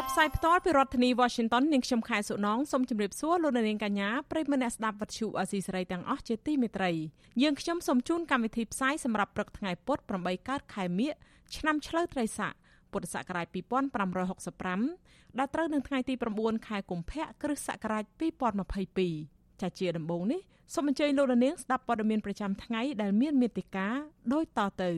ចាប់ផ្សាយផ្ទាល់ពីរដ្ឋធានី Washington នាងខ្ញុំខែសុណងសូមជម្រាបសួរលោកនាងកញ្ញាប្រិយមិត្តអ្នកស្ដាប់វិទ្យុអាស៊ីសេរីទាំងអស់ជាទីមេត្រីយើងខ្ញុំសូមជូនកម្មវិធីផ្សាយសម្រាប់ព្រឹកថ្ងៃពុធ8កើតខែមិញឆ្នាំឆ្លូវត្រីស័កពុទ្ធសករាជ2565ដែលត្រូវនឹងថ្ងៃទី9ខែកុម្ភៈគ្រិស្តសករាជ2022ចាជាដំបូងនេះសូមអញ្ជើញលោកនាងស្ដាប់ព័ត៌មានប្រចាំថ្ងៃដែលមានមេត្តាដូចតទៅ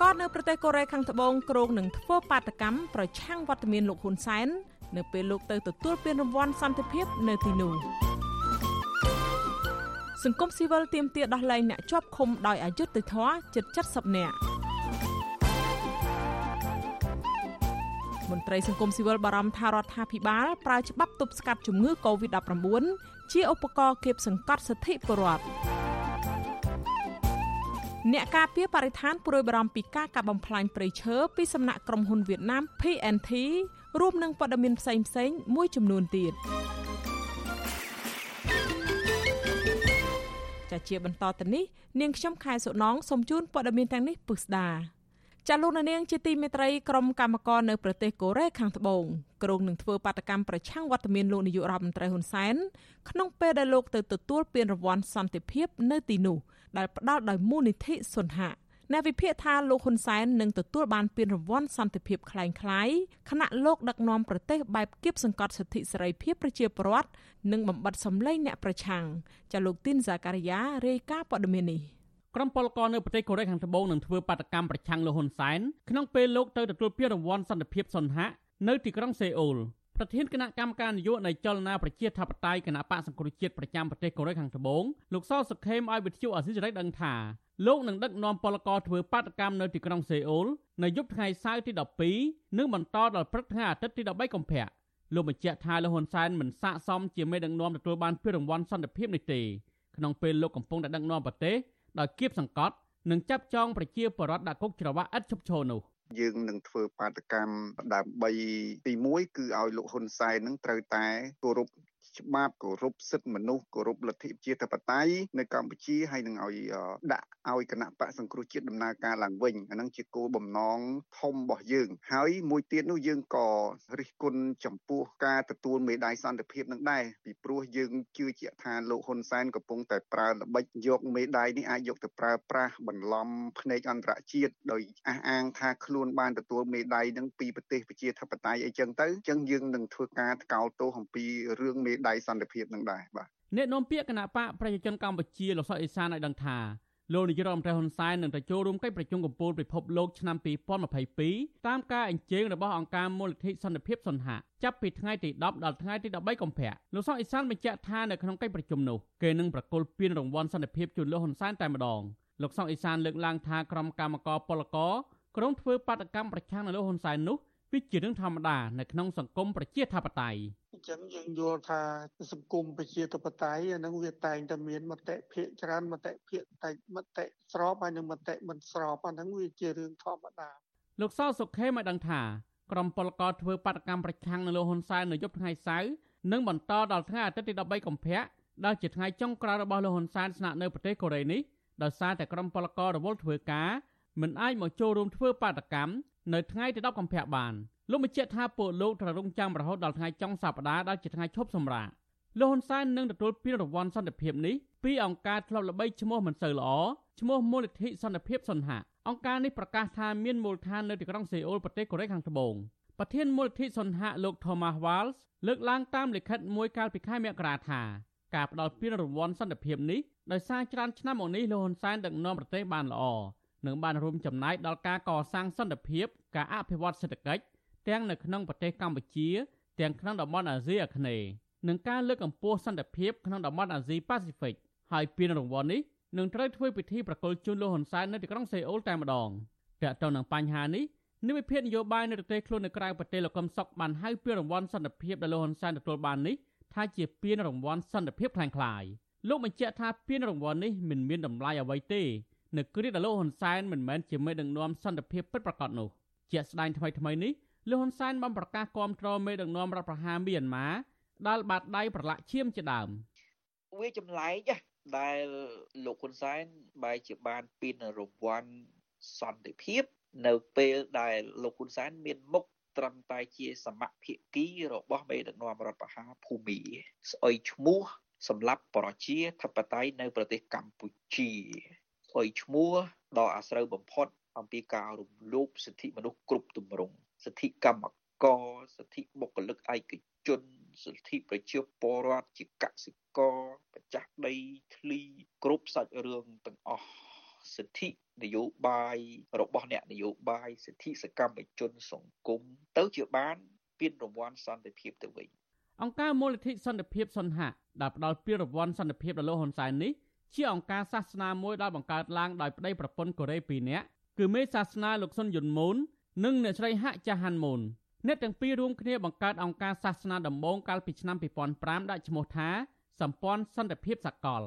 ករនៅប្រទេសកូរ៉េខាងត្បូងគ្រោងនឹងធ្វើបាតកម្មប្រឆាំងវត្តមានលោកហ៊ុនសែននៅពេលលោកទៅទទួលពានរង្វាន់សន្តិភាពនៅទីនោះសង្គមស៊ីវិលទាមទារដោះលែងអ្នកជាប់ឃុំដោយអយុត្តិធម៌ជិត70នាក់មន្ត្រីសង្គមស៊ីវិលបារម្ភថារដ្ឋាភិបាលប្រើច្បាប់ទប់ស្កាត់ជំងឺ Covid-19 ជាឧបករណ៍គៀបសង្កត់សិទ្ធិពលរដ្ឋ អ្នកការពារបរិស្ថានព្រួយបារម្ភពីការកាប់បំផ្លាញព្រៃឈើពីសំណាក់ក្រុមហ៊ុនវៀតណាម PNT រួមនឹងព័ត៌មានផ្សេងៗមួយចំនួនទៀតចាជាបន្តទៅនេះនាងខ្ញុំខែសុណងសូមជូនព័ត៌មានទាំងនេះពិស្ដា ចាលោកនាងជាទីមេត្រីក្រុមកម្មករនៅប្រទេសកូរ៉េខាងត្បូងក្រុងនឹងធ្វើបាតកម្មប្រឆាំងវត្តមានលោកនាយករដ្ឋមន្ត្រីហ៊ុនសែនក្នុងពេលដែលលោកទៅទទួលពានរង្វាន់សន្តិភាពនៅទីនោះដែលផ្ដល់ដោយមូលនិធិសុនហៈអ្នកវិភាគថាលោកហ៊ុនសែននឹងទទួលបានពានរង្វាន់សន្តិភាពคล้ายៗខណៈលោកដឹកនាំប្រទេសបែបគៀបសង្កត់សិទ្ធិសេរីភាពប្រជាពលរដ្ឋនិងបំបត្តិសម្លេងអ្នកប្រឆាំងចាលោកទីនហ្សាការីយ៉ារាយការណ៍ព័ត៌មាននេះ ក្រុមពលករនៅប្រទេសកូរ៉េខាងត្បូងនឹងធ្វើបាតកម្មប្រឆាំងលោកហ៊ុនសែនក្នុងពេលលោកទៅទទួលពានរង្វាន់សន្តិភាពសុនហៈនៅទីក្រុងសេអ៊ូលប្រធានគណៈកម្មការនយោបាយនៃចលនាប្រជាធិបតេយ្យគណៈបកសង្គ្រោះជាតិប្រចាំប្រទេសកូរ៉េខាងត្បូងលោកសសុខេមឲ្យវិទ្យុអាស៊ីសេរីដឹងថាលោកនឹងដឹកនាំពលករធ្វើបាតកម្មនៅទីក្រុងសេអ៊ូលនៅយប់ថ្ងៃសៅរ៍ទី12និងបន្តដល់ព្រឹកថ្ងៃអាទិត្យទី13កុម្ភៈលោកបញ្ជាក់ថាលោកហ៊ុនសែនមិនស័ក្តិសមជាមេដឹកនាំទទួលបានពានរង្វាន់សន្តិភាពនេះទេក្នុងពេលលោកកំពុងតែដឹកនាំប្រទេស ដោយគៀបសង្កត់និងចាប់ចងប្រជាពលរដ្ឋដាក់គុកច្រវាក់ឥតឈប់ឈរនោះយើងនឹងធ្វើបាតកម្មដើម្បីទី1គឺឲ្យលោកហ៊ុនសែននឹងត្រូវតែគោរពច្បាប់គោរពសិទ្ធិមនុស្សគោរពលទ្ធិប្រជាធិបតេយ្យនៅកម្ពុជាហើយនឹងឲ្យដាក់ឲ្យគណៈបកសង្គ្រោះជាតិដំណើរការឡើងវិញអានឹងជាគោលបំណងធំរបស់យើង ហើយមួយទៀតនោះយើងក៏រិះគន់ចំពោះការទទួលមេដាយសន្តិភាពនឹងដែរពីព្រោះយើងជឿជាក់ថាលោកហ៊ុនសែនកំពុងតែប្រើល្បិចយកមេដាយនេះអាចយកទៅប្រើប្រាស់បន្លំភ្នែកអន្តរជាតិដោយអះអាងថាខ្លួនបានទទួលមេដាយនឹងពីប្រទេសប្រជាធិបតេយ្យអីចឹងទៅអញ្ចឹងយើងនឹងធ្វើការថ្កោលទោសអំពីរឿងមេដៃសន្តិភាពនឹងដែរបាទអ្នកនាំពាក្យគណៈបកប្រជាជនកម្ពុជាលោកសុកអេសានឲ្យដឹងថាលោកនាយករដ្ឋមន្ត្រីហ៊ុនសែននឹងទៅចូលរួមកិច្ចប្រជុំកំពូលពិភពលោកឆ្នាំ2022តាមការអញ្ជើញរបស់អង្គការមូលនិធិសន្តិភាពសន្ហៈចាប់ពីថ្ងៃទី10ដល់ថ្ងៃទី13កុម្ភៈលោកសុកអេសានបញ្ជាក់ថានៅក្នុងកិច្ចប្រជុំនោះគេនឹងប្រគល់ពានរង្វាន់សន្តិភាពជូនលោកហ៊ុនសែនតែម្ដងលោកសុកអេសានលើកឡើងថាក្រុមកម្មការពលករក្រុមធ្វើបាតកម្មប្រឆាំងនឹងលោកហ៊ុនសែននោះវាជារឿងធម្មតានៅក្នុងសង្គមប្រជាធិបតេយ្យអញ្ចឹងយើងយល់ថាសង្គមប្រជាធិបតេយ្យអានឹងវាតែងតែមានមតិភាគច្រើនមតិភាគតែមតិស្របហើយនឹងមតិមិនស្របអានឹងវាជារឿងធម្មតាលោកសោសុខេមកដឹងថាក្រុមពលករធ្វើបាតកម្មប្រឆាំងនឹងលោកហ៊ុនសែននៅយប់ថ្ងៃសៅរ៍និងបន្តដល់ថ្ងៃអាទិត្យទី13កុម្ភៈដែលជាថ្ងៃចុងក្រោយរបស់លោកហ៊ុនសែនស្នាក់នៅប្រទេសកូរ៉េនេះដោយសារតែក្រុមពលកររវល់ធ្វើការមិនអាចមកចូលរួមធ្វើបាតកម្មនៅថ្ងៃទី10កុម្ភៈបាន លោកបញ្ជាក់ថាពួកលោកត្រូវរងចាំរហូតដល់ថ្ងៃចុងសប្តាហ៍ដែលជាថ្ងៃឈប់សម្រាកលោកហ៊ុនសែននឹងទទួលពានរង្វាន់សន្តិភាពនេះពីអង្គការធ្លាប់ល្បីឈ្មោះមិនសូវល្អឈ្មោះមូលនិធិសន្តិភាពសន្ហៈអង្គការនេះប្រកាសថាមានមូលដ្ឋាននៅទីក្រុងសេអ៊ូលប្រទេសកូរ៉េខាងត្បូងប្រធានមូលនិធិសន្ហៈលោក Thomas Walls លើកឡើងតាមលិខិតមួយកាលពីខែមករាថាការផ្ដល់ពានរង្វាន់សន្តិភាពនេះដោយសារច្រើនឆ្នាំមកនេះលោកហ៊ុនសែនដឹកនាំប្រទេសបានល្អនិងបានរួមចំណែកដល់ការកសាងសន្តិភាព ការអភិវឌ្ឍសេដ្ឋកិច្ច ទាំងនៅក្នុងប្រទេសកម្ពុជា ទាំងក្នុងតំបន់អាស៊ីអាគ្នេយ៍និងការលើកកម្ពស់សន្តិភាពក្នុងតំបន់អាស៊ីប៉ាស៊ីហ្វិកហើយពានរង្វាន់នេះនឹងត្រូវធ្វើពិធីប្រគល់ជូនលោកហ៊ុនសែននៅទីក្រុងសេអ៊ូលតែម្ដងតើតើនឹងបញ្ហានេះនិវិភាគនយោបាយនៅប្រទេសខ្លួននៅក្រៅប្រទេសលោកកឹមសុខបានហៅពានរង្វាន់សន្តិភាពដែលលោកហ៊ុនសែនទទួលបាននេះថាជាពានរង្វាន់សន្តិភាពខ្លាំងខ្លាយលោកបញ្ជាក់ថាពានរង្វាន់នេះមិនមានតម្លៃអ្វីទេនៅគ្រាដែលលោកហ៊ុនសែនមិនមែនជាមេដឹកនាំសន្តិភាពពិតប្រាកដនោះជាស្ដែងថ្មីថ្មីនេះ លោកហ៊ុនសែនបានប្រកាសគាំទ្រមេដឹកនាំរដ្ឋប្រហារមីយ៉ាន់ម៉ាដែលបាត់ដៃប្រឡាក់ឈាមជាដើមវាចម្លែកដែលលោកហ៊ុនសែនបែរជាបានពានរង្វាន់សន្តិភាព នៅពេលដែលលោកហ៊ុនសែនមានមុខត្រឹមតែជាសមភាគីរបស់មេដឹកនាំរដ្ឋបហាភូមីស្អុយឈ្មោះសម្រាប់ប្រជាធិបតេយ្យនៅប្រទេសកម្ពុជាស្អុយឈ្មោះដ៏អាស្រូវបំផុតអំពីការរំលោភសិទ្ធិមនុស្សគ្រប់ទម្រង់ សិទ្ធិកម្មករសិទ្ធិបុគ្គលិកឯកជនសិទ្ធិប្រជាពលរដ្ឋជាកសិកកម្ចាស់ដីធ្លីគ្រប់សាច់រឿងទាំងអស់សិទ្ធិនយោបាយរបស់អ្នកនយោបាយសិទ្ធិសកម្មជនសង្គមទៅជាបានពានរង្វាន់សន្តិភាពទៅវិញអង្គការមូលនិធិសន្តិភាពសន្ហៈដែលផ្ដល់ពានរង្វាន់សន្តិភាពដល់លោកហ៊ុនសែននេះជាអង្គការសាសនាមួយដែលបង្កើតឡើងដោយប្តីប្រពន្ធកូរ៉េ2នាក់គឺមេសាសនាលោកសុនយុនមូន និងអ្នកស្រីហាក់ចាហាន់មូនអ្នកទាំងពីររួមគ្នាបង្កើតអង្គការសាសនាដំបូងកាលពីឆ្នាំ2005ដាក់ឈ្មោះថាសម្ព័ន្ធសន្តិភាពសកល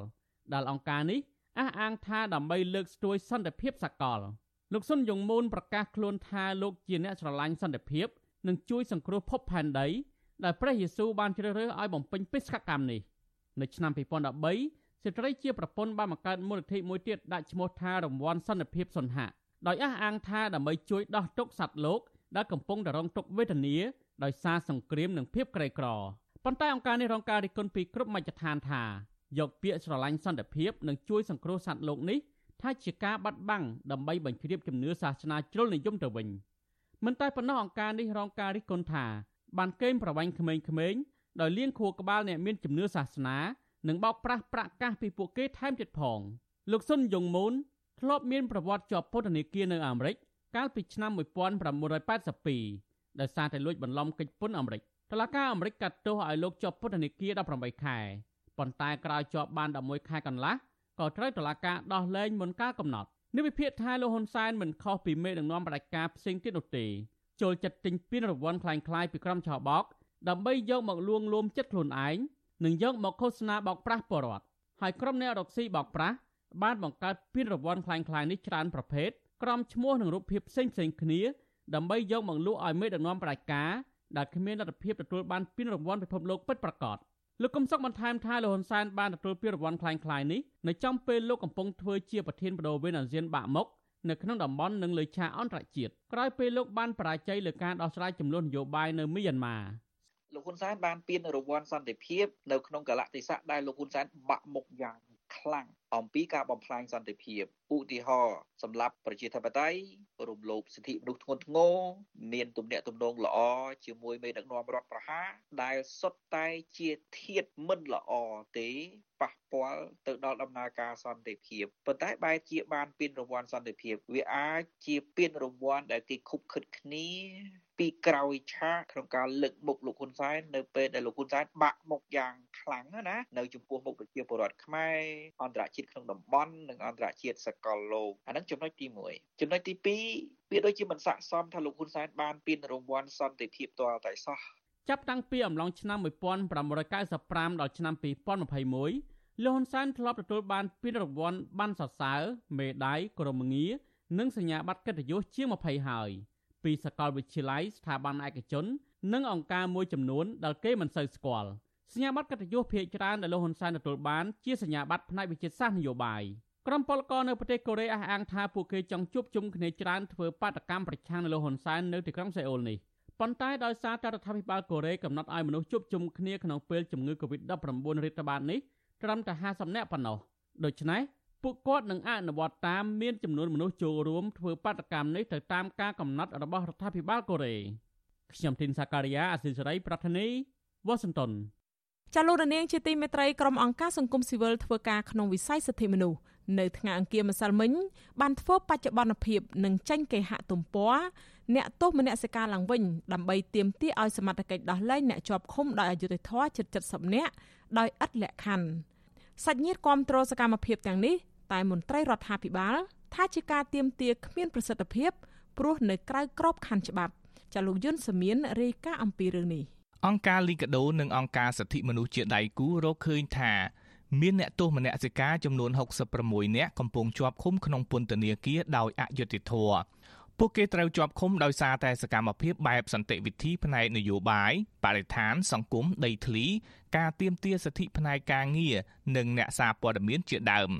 ដែលអង្គការនេះអះអាងថាដើម្បីលើកស្ទួយសន្តិភាពសកលលោកសុនយងមូនប្រកាសខ្លួនថាលោកជាអ្នកស្រឡាញ់សន្តិភាពនិងជួយសង្គ្រោះភពផែនដីដែលព្រះយេស៊ូវបានជ្រើសរើសឲ្យបំពេញបេសកកម្មនេះនៅឆ្នាំ2013ស្ត្រីជាប្រពន្ធបានបង្កើតមូលនិធិមួយទៀតដាក់ឈ្មោះថារង្វាន់សន្តិភាពសុនហៈ ដោយអះអាងថាដើម្បីជួយដោះទុក្ខសត្វលោកដែលកំពុងតែរងទុក្ខវេទនាដោយសារសង្គ្រាមនិងភាពក្រីក្រប៉ុន្តែអង្គការនេះរងការរិះគន់ពីគ្រប់មជ្ឈដ្ឋានថាយកពាក្យស្រឡាញ់សន្តិភាពនិងជួយសង្គ្រោះសត្វលោកនេះថាជាការបាត់បង់ដើម្បីបញ្ជ្រាបជំនឿសាសនាជ្រុលនិយមទៅវិញមិនតែប៉ុណ្ណោះអង្គការនេះរងការរិះគន់ថាបានកេងប្រវ័ញ្ចក្មេងៗដោយលៀងខួរក្បាលអ្នកមានជំនឿសាសនានិងបោកប្រាស់ប្រាក់កាសពីពួកគេថែមទៀតផងលោកសុនយងមូន ធ្លាប់មានប្រវត្តិជាប់ពន្ធនាគារនៅអាមេរិកកាលពីឆ្នាំ1982ដោយសារតែលួចបន្លំកិច្ចពន្ធអាមេរិកតុលាការអាមេរិកកាត់ទោសឲ្យលោកជាប់ពន្ធនាគារ18ខែប៉ុន្តែក្រោយជាប់បាន11ខែកន្លះក៏ត្រូវតុលាការដោះលែងមុនកាលកំណត់នេះវិភាគថាលោកហ៊ុនសែនមិនខុសពីមេដឹកនាំបដិការផ្សេងទៀតនោះទេចូលចិត្តទិញពានរង្វាន់คล้ายៗពីក្រុមឆោបោកដើម្បីយកមកលួងលោមចិត្តខ្លួនឯងនិងយកមកឃោសនាបោកប្រាស់ពលរដ្ឋហើយក្រុមអ្នករកស៊ីបោកប្រាស់ បានបង្កើតពានរង្វាន់คล้ายៗនេះច្រើនប្រភេទក្រុមឈ្មោះនិងរូបភាពផ្សេងៗគ្នាដើម្បីយកមកលក់ឲ្យមេដឹកនាំបដិការដែលគ្មានលទ្ធភាពទទួលបានពានរង្វាន់ពិភពលោកពិតប្រាកដលោកកឹមសុខបន្ថែមថាលោកហ៊ុនសែនបានទទួលពានរង្វាន់คล้ายៗនេះនៅចំពេលលោកកំពុងធ្វើជាប្រធានបដូវវេនអាស៊ានបាក់មុខនៅក្នុងតំបន់និងលើឆាកអន្តរជាតិក្រោយពេលលោកបានបរាជ័យលើការដោះស្រាយចំនួននយោបាយនៅមីយ៉ាន់ម៉ាលោកហ៊ុនសែនបានពានរង្វាន់សន្តិភាពនៅក្នុងកលៈទេសៈដែលលោកហ៊ុនសែនបាក់មុខយ៉ាង ខ្លាំងអំពីការបំផ្លាញសន្តិភាពឧទាហរណ៍សម្រាប់ប្រជាធិបតេយ្យរំលោភសិទ្ធិមនុស្សធ្ងន់ធ្ងរមានទំនាក់ទំនងល្អជាមួយមេដឹកនាំរដ្ឋប្រហារដែលសុទ្ធតែជាធាតមិនល្អទេប៉ះពាល់ទៅដល់ដំណើរការសន្តិភាពប៉ុន្តែបែរជាបានពានរង្វាន់សន្តិភាព វាអាចជាពានរង្វាន់ដែលគេខុបខិតគ្នា ពីក្រោយឆាកក្នុងការលើកមុខលោកហ៊ុនសែននៅពេលដែលលោកហ៊ុនសែនបាក់មុខយ៉ាងខ្លាំងណានៅចំពោះមុខប្រជាពលរដ្ឋខ្មែរអន្តរជាតិក្នុងតំបន់និងអន្តរជាតិសកលលោកអាហ្នឹងចំណុចទី1ចំណុចទី2វាដូចជាមិនស័ក្តិសមថាលោកហ៊ុនសែនបានពានរង្វាន់សន្តិភាពទាល់តែសោះចាប់តាំងពីអំឡុងឆ្នាំ1995ដល់ឆ្នាំ2021លោកហ៊ុនសែនធ្លាប់ទទួលបានពានរង្វាន់បានសរសើរមេដាយក្រមងារនិងសញ្ញាបត្រកិត្តិយសជាង20ហើយ ពីសាកលវិទ្យាល័យស្ថាប័នឯកជន និងអង្គការមួយចំនួនដែលគេមិនសូវស្គាល់សញ្ញាបត្រកិត្តិយសភាគច្រើនដែលលោកហ៊ុនសែនទទួលបានជាសញ្ញាបត្រផ្នែកវិទ្យាសាស្ត្រនយោបាយក្រុមពលករនៅប្រទេសកូរ៉េអះអាងថាពួកគេចង់ជួបជុំគ្នាច្រើនធ្វើបាតកម្មប្រឆាំងនឹងលោកហ៊ុនសែននៅទីក្រុងសេអ៊ូលនេះប៉ុន្តែដោយសារតែរដ្ឋាភិបាលកូរ៉េកំណត់ឲ្យមនុស្សជួបជុំគ្នាក្នុងពេលជំងឺ Covid-19 រាតត្បាតនេះត្រឹមតែ50នាក់ប៉ុណ្ណោះដូច្នេះ ពួកគាត់នឹងអនុវត្តតាមមានចំនួនមនុស្សចូលរួមធ្វើបាតកម្មនេះទៅតាមការកំណត់របស់រដ្ឋាភិបាលកូរ៉េខ្ញុំធីនសាការីយ៉ាអសិលសេរីប្រធានីវ៉ាស៊ីនតោនចាលោកនាងជាទីមេត្រីក្រុមអង្គការសង្គមស៊ីវិលធ្វើការក្នុងវិស័យសិទ្ធិមនុស្សនៅថ្ងៃអង្គារម្សិលមិញបានធ្វើបច្ចុប្បន្នភាពនិងចេញគេហទំព័រអ្នកទោសមនសិការឡើងវិញដើម្បីទាមទារឲ្យសមត្ថកិច្ចដោះលែងអ្នកជាប់ឃុំដោយអយុត្តិធម៌ជិត70នាក់ដោយឥតលក្ខខណ្ឌសាច់ញាតិគាំទ្រសកម្មភាពទាំងនេះ តែមន្ត្រីរដ្ឋាភិបាល ថាជាការទៀមទាគ្មានប្រសិទ្ធភាពព្រោះនៅក្រៅក្របខ័ណ្ឌច្បាប់ចាលោកយុនសមៀនរាយការណ៍អំពីរឿងនេះអង្គការលីកាដូនិងអង្គការសិទ្ធិមនុស្សជាដៃគូរកឃើញថាមានអ្នកទោសមនសិការចំនួន66នាក់កំពុងជាប់ឃុំក្នុងពន្ធនាគារដោយអយុត្តិធម៌ពួកគេត្រូវជាប់ឃុំដោយសារតែសកម្មភាពបែបសន្តិវិធីផ្នែកនយោបាយបរិស្ថាន សង្គមដីធ្លី ការទាមទារសិទ្ធិផ្នែកការងារនិងអ្នកសារព័ត៌មានជាដើម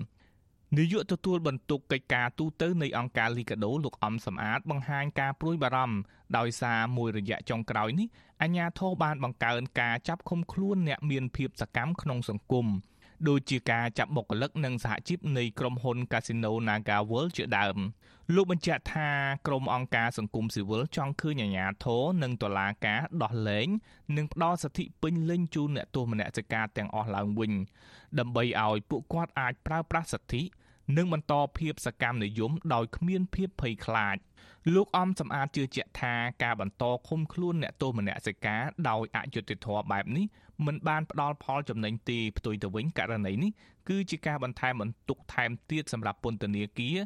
នាយកទទួលបន្ទុកកិច្ចការទូតនៃអង្គការលីកាដូលោកអំសំអាតបង្ហាញការព្រួយបារម្ភដោយសារមួយរយៈចុងក្រោយនេះអាជ្ញាធរបានបង្កើនការចាប់ឃុំខ្លួនអ្នកមានភាពសកម្មក្នុងសង្គមដូចជាការចាប់បុគ្គលិកនិងសហជីពនៃក្រុមហ៊ុន Casino Naga World ជាដើមលោកបញ្ជាក់ថាក្រុមអង្គការសង្គមស៊ីវិលចង់ឃើញអាជ្ញាធរនិងតុលាការដោះលែងនិងផ្ដល់សិទ្ធិពេញលេញជូនអ្នកទោសមនសិការទាំងអស់ឡើងវិញដើម្បីឲ្យពួកគាត់អាចប្រើប្រាស់សិទ្ធិ និងបន្តភាពសកម្មនិយមដោយគ្មានភាពភ័យខ្លាចលោកអំសំអាតជឿជាក់ថាការបន្តឃុំខ្លួនអ្នកទោសមនសិការដោយអយុត្តិធម៌បែបនេះមិនបានផ្ដល់ផលចំណេញទេផ្ទុយទៅវិញករណីនេះគឺជាការបន្ថែមបន្ទុកថែមទៀតសម្រាប់ពន្ធនាគារ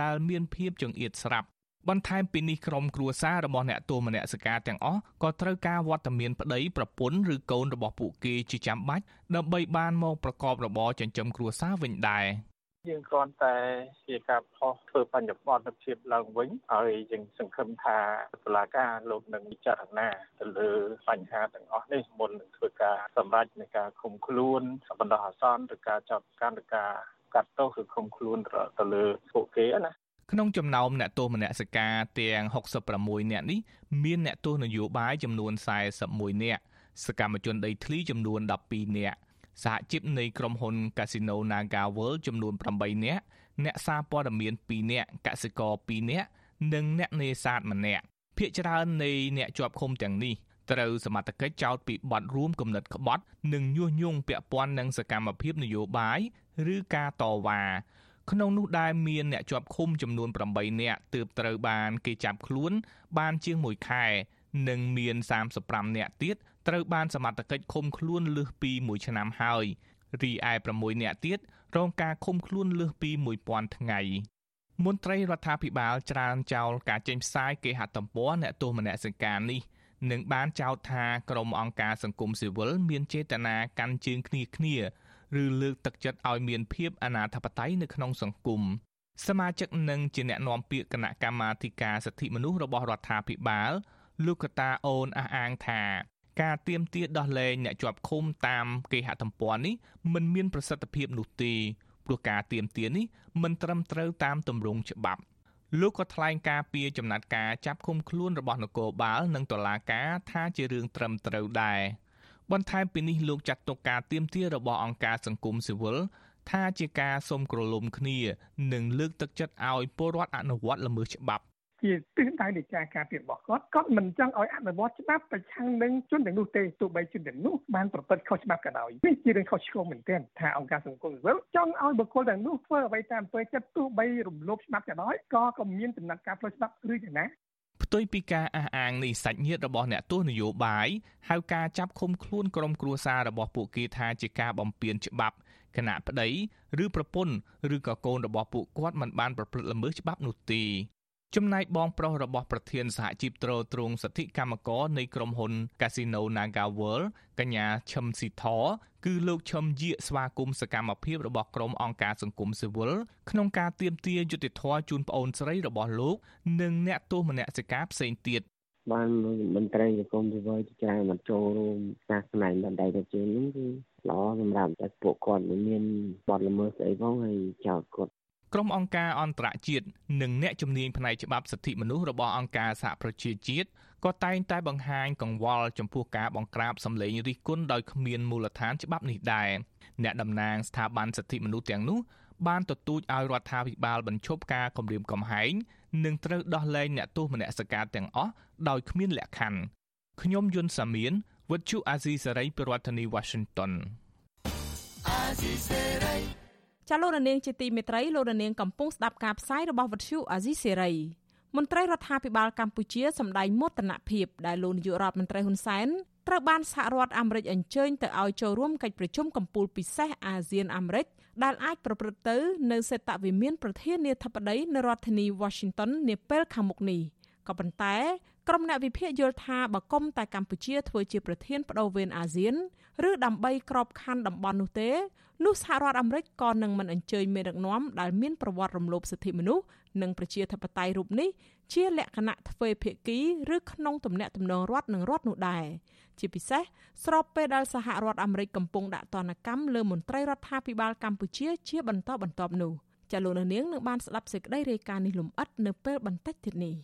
ដែលមានភាពចង្អៀតស្រាប់បន្ថែមពីនេះក្រុមគ្រួសាររបស់អ្នកទោសមនសិការទាំងអស់ក៏ត្រូវការវត្តមានប្តីប្រពន្ធឬកូនរបស់ពួកគេជាចាំបាច់ដើម្បីបានមកប្រកបរបរចិញ្ចឹមគ្រួសារវិញដែរ យើងគ្រាន់តែជាការខុសធ្វើបញ្ញត្តិភាពឡើងវិញហើយយើងសង្ឃឹមថាតុលាការលោកនឹងពិចារណាទៅលើបញ្ហាទាំងអស់នេះមុននឹងធ្វើការសម្រេចនៃការឃុំខ្លួនបណ្ដោះអាសន្នឬការចាប់កាន់ឬការកាត់ទោសឬឃុំខ្លួនទៅលើពួកគេណាក្នុងចំណោមអ្នកទោសមនសិការទាំង66នាក់នេះមានអ្នកទោសនយោបាយចំនួន41នាក់សកម្មជនដីធ្លីចំនួន12នាក់ សហជីពនៃក្រុមហ៊ុន Casino Naga World ចំនួន8នាក់អ្នកសារព័ត៌មាន2នាក់កសិករ2នាក់និងអ្នកនេសាទម្នាក់ភាគច្រើននៃអ្នកជាប់ឃុំទាំងនេះត្រូវសមត្ថកិច្ចចោទពីបទរួមគំនិតក្បត់ និងញុះញង់ពាក់ព័ន្ធនឹងសកម្មភាពនយោបាយឬការតវ៉ាក្នុងនោះដែរមានអ្នកជាប់ឃុំចំនួន8នាក់ទើបត្រូវបានគេចាប់ខ្លួនបានជាង1ខែនិងមាន35នាក់ទៀត ត្រូវបានសមត្ថកិច្ចឃុំខ្លួនលើសពី1ឆ្នាំហើយរីឯ6នាក់ទៀតរងការឃុំខ្លួនលើសពី1000ថ្ងៃមន្ត្រីរដ្ឋាភិបាលច្រានចោលការចេញផ្សាយគេហទំព័រអ្នកទោសមនសិការនេះនិងបានចោទថាក្រុមអង្គការសង្គមស៊ីវិលមានចេតនាកាន់ជើងគ្នាគ្នាឬលើកទឹកចិត្តឲ្យមានភាពអនាធបត័យនៅក្នុងសង្គមសមាជិកនិងជាអ្នកណែនាំពាក្យគណៈកម្មាធិការសិទ្ធិមនុស្សរបស់រដ្ឋាភិបាលលោកកតាអូនអះអាងថា ការទៀមទាដោះលែងអ្នកជាប់ឃុំតាមគេហទំព័រនេះមិនមានប្រសិទ្ធភាពនោះទេព្រោះការទៀមទានេះមិនត្រឹមត្រូវតាមទម្រង់ច្បាប់លោកក៏ថ្លែងការពីចំណាត់ការចាប់ឃុំខ្លួនរបស់នគរបាលនិងតុលាការថាជារឿងត្រឹមត្រូវដែរបន្ថែមពីនេះលោកចាត់ទុកការទៀមទារបស់អង្គការសង្គមស៊ីវិលថាជាការសុំក្រឡុំគ្នានិងលើកទឹកចិត្តឲ្យពលរដ្ឋអនុវត្តល្មើសច្បាប់ ជាទិសដៅនៃការការពាររបស់គាត់គាត់មិនចង់ឲ្យអនុវត្តច្បាប់ប្រឆាំងនឹងជនទាំងនោះទេទោះបីជនទាំងនោះបានប្រព្រឹត្តខុសច្បាប់ក៏ដោយនេះជារឿងខុសឆ្គងមែនទែនថាអង្គការសង្គមស៊ីវិលចង់ឲ្យបុគ្គលទាំងនោះធ្វើអ្វីតាមអំពើចិត្តទោះបីរំលោភច្បាប់ក៏ដោយក៏ក៏មានដំណាក់កាលផ្លូវច្បាប់ឬយ៉ាងណាផ្ទុយពីការអះអាងនេះសាច់ញាតិរបស់អ្នកទោសនយោបាយហៅការចាប់ឃុំខ្លួនក្រុមគ្រួសាររបស់ពួកគេថាជាការបំពានច្បាប់គណៈប្តីឬប្រពន្ធឬក៏កូនរបស់ពួកគាត់មិនបានប្រព្រឹត្តល្មើសច្បាប់នោះទេ ចំណែកបងប្រុសរបស់ប្រធានសហជីពត្រួតត្រងសិទ្ធិកម្មករនៃក្រុមហ៊ុន Casino Naga World កញ្ញាឈឹមស៊ីធគឺលោកឈឹមយាកស្វាគមន៍សកម្មភាពរបស់ក្រុមអង្គការសង្គមស៊ីវិលក្នុងការទាមទារយុត្តិធម៌ជូនប្អូនស្រីរបស់លោក និងអ្នកទោសមនសិការផ្សេងទៀតបានមន្ត្រីសង្គមស៊ីវិលជាច្រើនមកចូលរួមការស្នៃបណ្ដៃទៅជើងនេះគឺល្អសម្រាប់តែពួកគាត់មិនមានបទល្មើសស្អីផងហើយចោតគាត់ ក្រុមអង្គការអន្តរជាតិនិងអ្នកជំនាញផ្នែកច្បាប់សិទ្ធិមនុស្សរបស់អង្គការសហប្រជាជាតិក៏តែងតែបង្ហាញកង្វល់ចំពោះការបង្ក្រាបសម្លេងរិះគន់ដោយគ្មានមូលដ្ឋានច្បាប់នេះដែរអ្នកតំណាងស្ថាប័នសិទ្ធិមនុស្សទាំងនោះបានទទូចឲ្យរដ្ឋាភិបាលបញ្ឈប់ការគំរាមកំហែងនិងត្រូវដោះលែងអ្នកទោសមនសិការទាំងអស់ដោយគ្មានលក្ខខណ្ឌខ្ញុំយុនសាមៀនវិទ្យុអាស៊ីសេរីប្រធានាធិបតី Washington អាស៊ីសេរី ចាលោករនាងជាទីមេត្រីលោករនាងកំពុងស្ដាប់ការផ្សាយរបស់វិទ្យុអាស៊ីសេរីមន្ត្រីរដ្ឋាភិបាលកម្ពុជាសម្ដែងមោទនភាពដែលលោកនាយករដ្ឋមន្ត្រីហ៊ុនសែនត្រូវបានសហរដ្ឋអាមេរិកអញ្ជើញទៅឲ្យចូលរួមកិច្ចប្រជុំកំពូលពិសេសអាស៊ានអាមេរិកដែលអាចប្រព្រឹត្តទៅនៅសេតវិមានប្រធានាធិបតីនៅរដ្ឋធានី Washington នាពេលខាងមុខនេះក៏ប៉ុន្តែ ក្រុមអ្នកវិភាគយល់ថាបើគុំតែកម្ពុជាធ្វើជាប្រធានបដូវវេនអាស៊ានឬដើម្បីក្របខ័ណ្ឌតំបន់នោះទេនោះសហរដ្ឋអាមេរិកក៏នឹងមិនអញ្ជើញមេដឹកនាំដែលមានប្រវត្តិរំលោភសិទ្ធិមនុស្សនិងប្រជាធិបតេយ្យរូបនេះជាលក្ខណៈទ្វេភាគីឬក្នុងទំនាក់ទំនងរដ្ឋនឹងរដ្ឋនោះដែរជាពិសេសស្របពេលដែលសហរដ្ឋអាមេរិកកំពុងដាក់ទណ្ឌកម្មលើមន្ត្រីរដ្ឋាភិបាលកម្ពុជាជាបន្តបន្ទាប់នោះចាលោកនាងនឹងបានស្ដាប់សេចក្តីរាយការណ៍នេះលម្អិតនៅពេលបន្តិចទៀតនេះ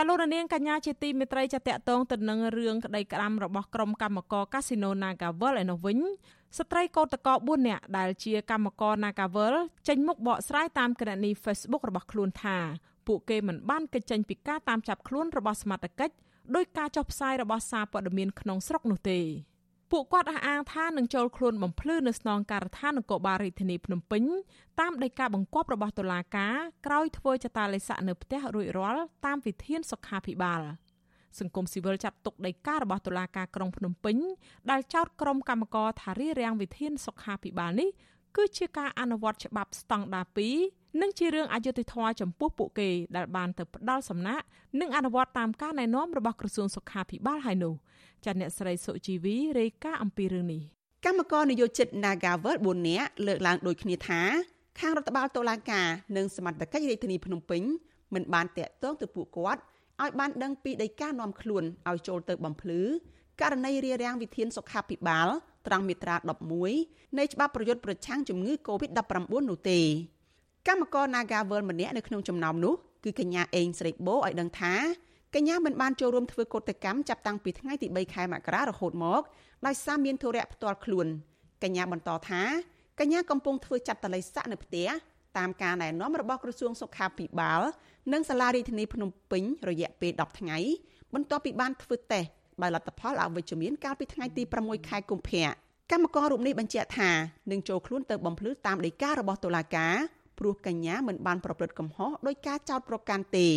ចាលោកនាងកញ្ញាជាទីមេត្រីចាតកតងទៅនឹងរឿងក្តីក្តាំរបស់ក្រុមកម្មករកាស៊ីណូ Nagavel ឯនោះវិញស្ត្រីកោតក្រ4នាក់ដែលជាកម្មករ Nagavel ចេញមុខបកស្រាយតាមគណនី Facebook របស់ខ្លួនថាពួកគេមិនបានកិច្ចចេញពីការតាមចាប់ខ្លួនរបស់សមត្ថកិច្ចដោយការចុះផ្សាយរបស់សារព័ត៌មានក្នុងស្រុកនោះទេ ពួកគាត់អះអាងថានឹងចូលខ្លួនបំភ្លឺនៅស្នងការដ្ឋាននគរបាលរាជធានីភ្នំពេញតាមដីកាបង្គាប់របស់តុលាការក្រោយធ្វើចតាឡេស័កនៅផ្ទះរួចរាល់តាមវិធានសុខាភិបាលសង្គមស៊ីវិលចាត់ទុកដីការបស់តុលាការក្រុងភ្នំពេញដែលចោទក្រុមកម្មករថារារាំងវិធានសុខាភិបាលនេះគឺជាការអនុវត្តច្បាប់ស្តង់ដារ2 និងជារឿងអយុត្តិធម៌ចំពោះពួកគេដែលបានទៅផ្ដាល់សំណាក់និងអនុវត្តតាមការណែនាំរបស់ក្រសួងសុខាភិបាលហើយនោះចាអ្នកស្រីសុជីវីរាយការណ៍អំពីរឿងនេះកម្មករនយោជិត Nagavel 4នាក់លើកឡើងដូចគ្នាថាខាងរដ្ឋបាលតុលាការនិងសមត្ថកិច្ចរាជធានីភ្នំពេញមិនបានតាក់ទងទៅពួកគាត់ឲ្យបានដឹងពីដីកានាំខ្លួនឲ្យចូលទៅបំភ្លឺករណីរារាំងវិធានសុខាភិបាលត្រង់មាត្រា11នៃច្បាប់ប្រយុទ្ធប្រឆាំងជំងឺ Covid-19 នោះទេ កម្មករ Nagavel ម្នាក់នៅក្នុងចំណោមនោះគឺកញ្ញាអេងស្រីបូឲ្យដឹងថាកញ្ញាមិនបានចូលរួមធ្វើកោតកម្មចាប់តាំងពីថ្ងៃទី3ខែមករារហូតមកដោយសារមានធុរៈផ្ទាល់ខ្លួនកញ្ញាបន្តថាកញ្ញាកំពុងធ្វើចាត់តល័យស័កនៅផ្ទះតាមការណែនាំរបស់ក្រសួងសុខាភិបាល និងសាលារដ្ឋាភិបាលភ្នំពេញរយៈពេល10ថ្ងៃបន្ទាប់ពីបានធ្វើតេស្តដោយលទ្ធផលអវិជ្ជមានកាលពីថ្ងៃទី6ខែកុម្ភៈកម្មកររូបនេះបញ្ជាក់ថានឹងចូលខ្លួនទៅបំភ្លឺតាមដីការបស់តុលាការ ព្រោះកញ្ញាមិនបានប្រព្រឹត្តកំហុសដោយការចោទប្រកាន់ទេ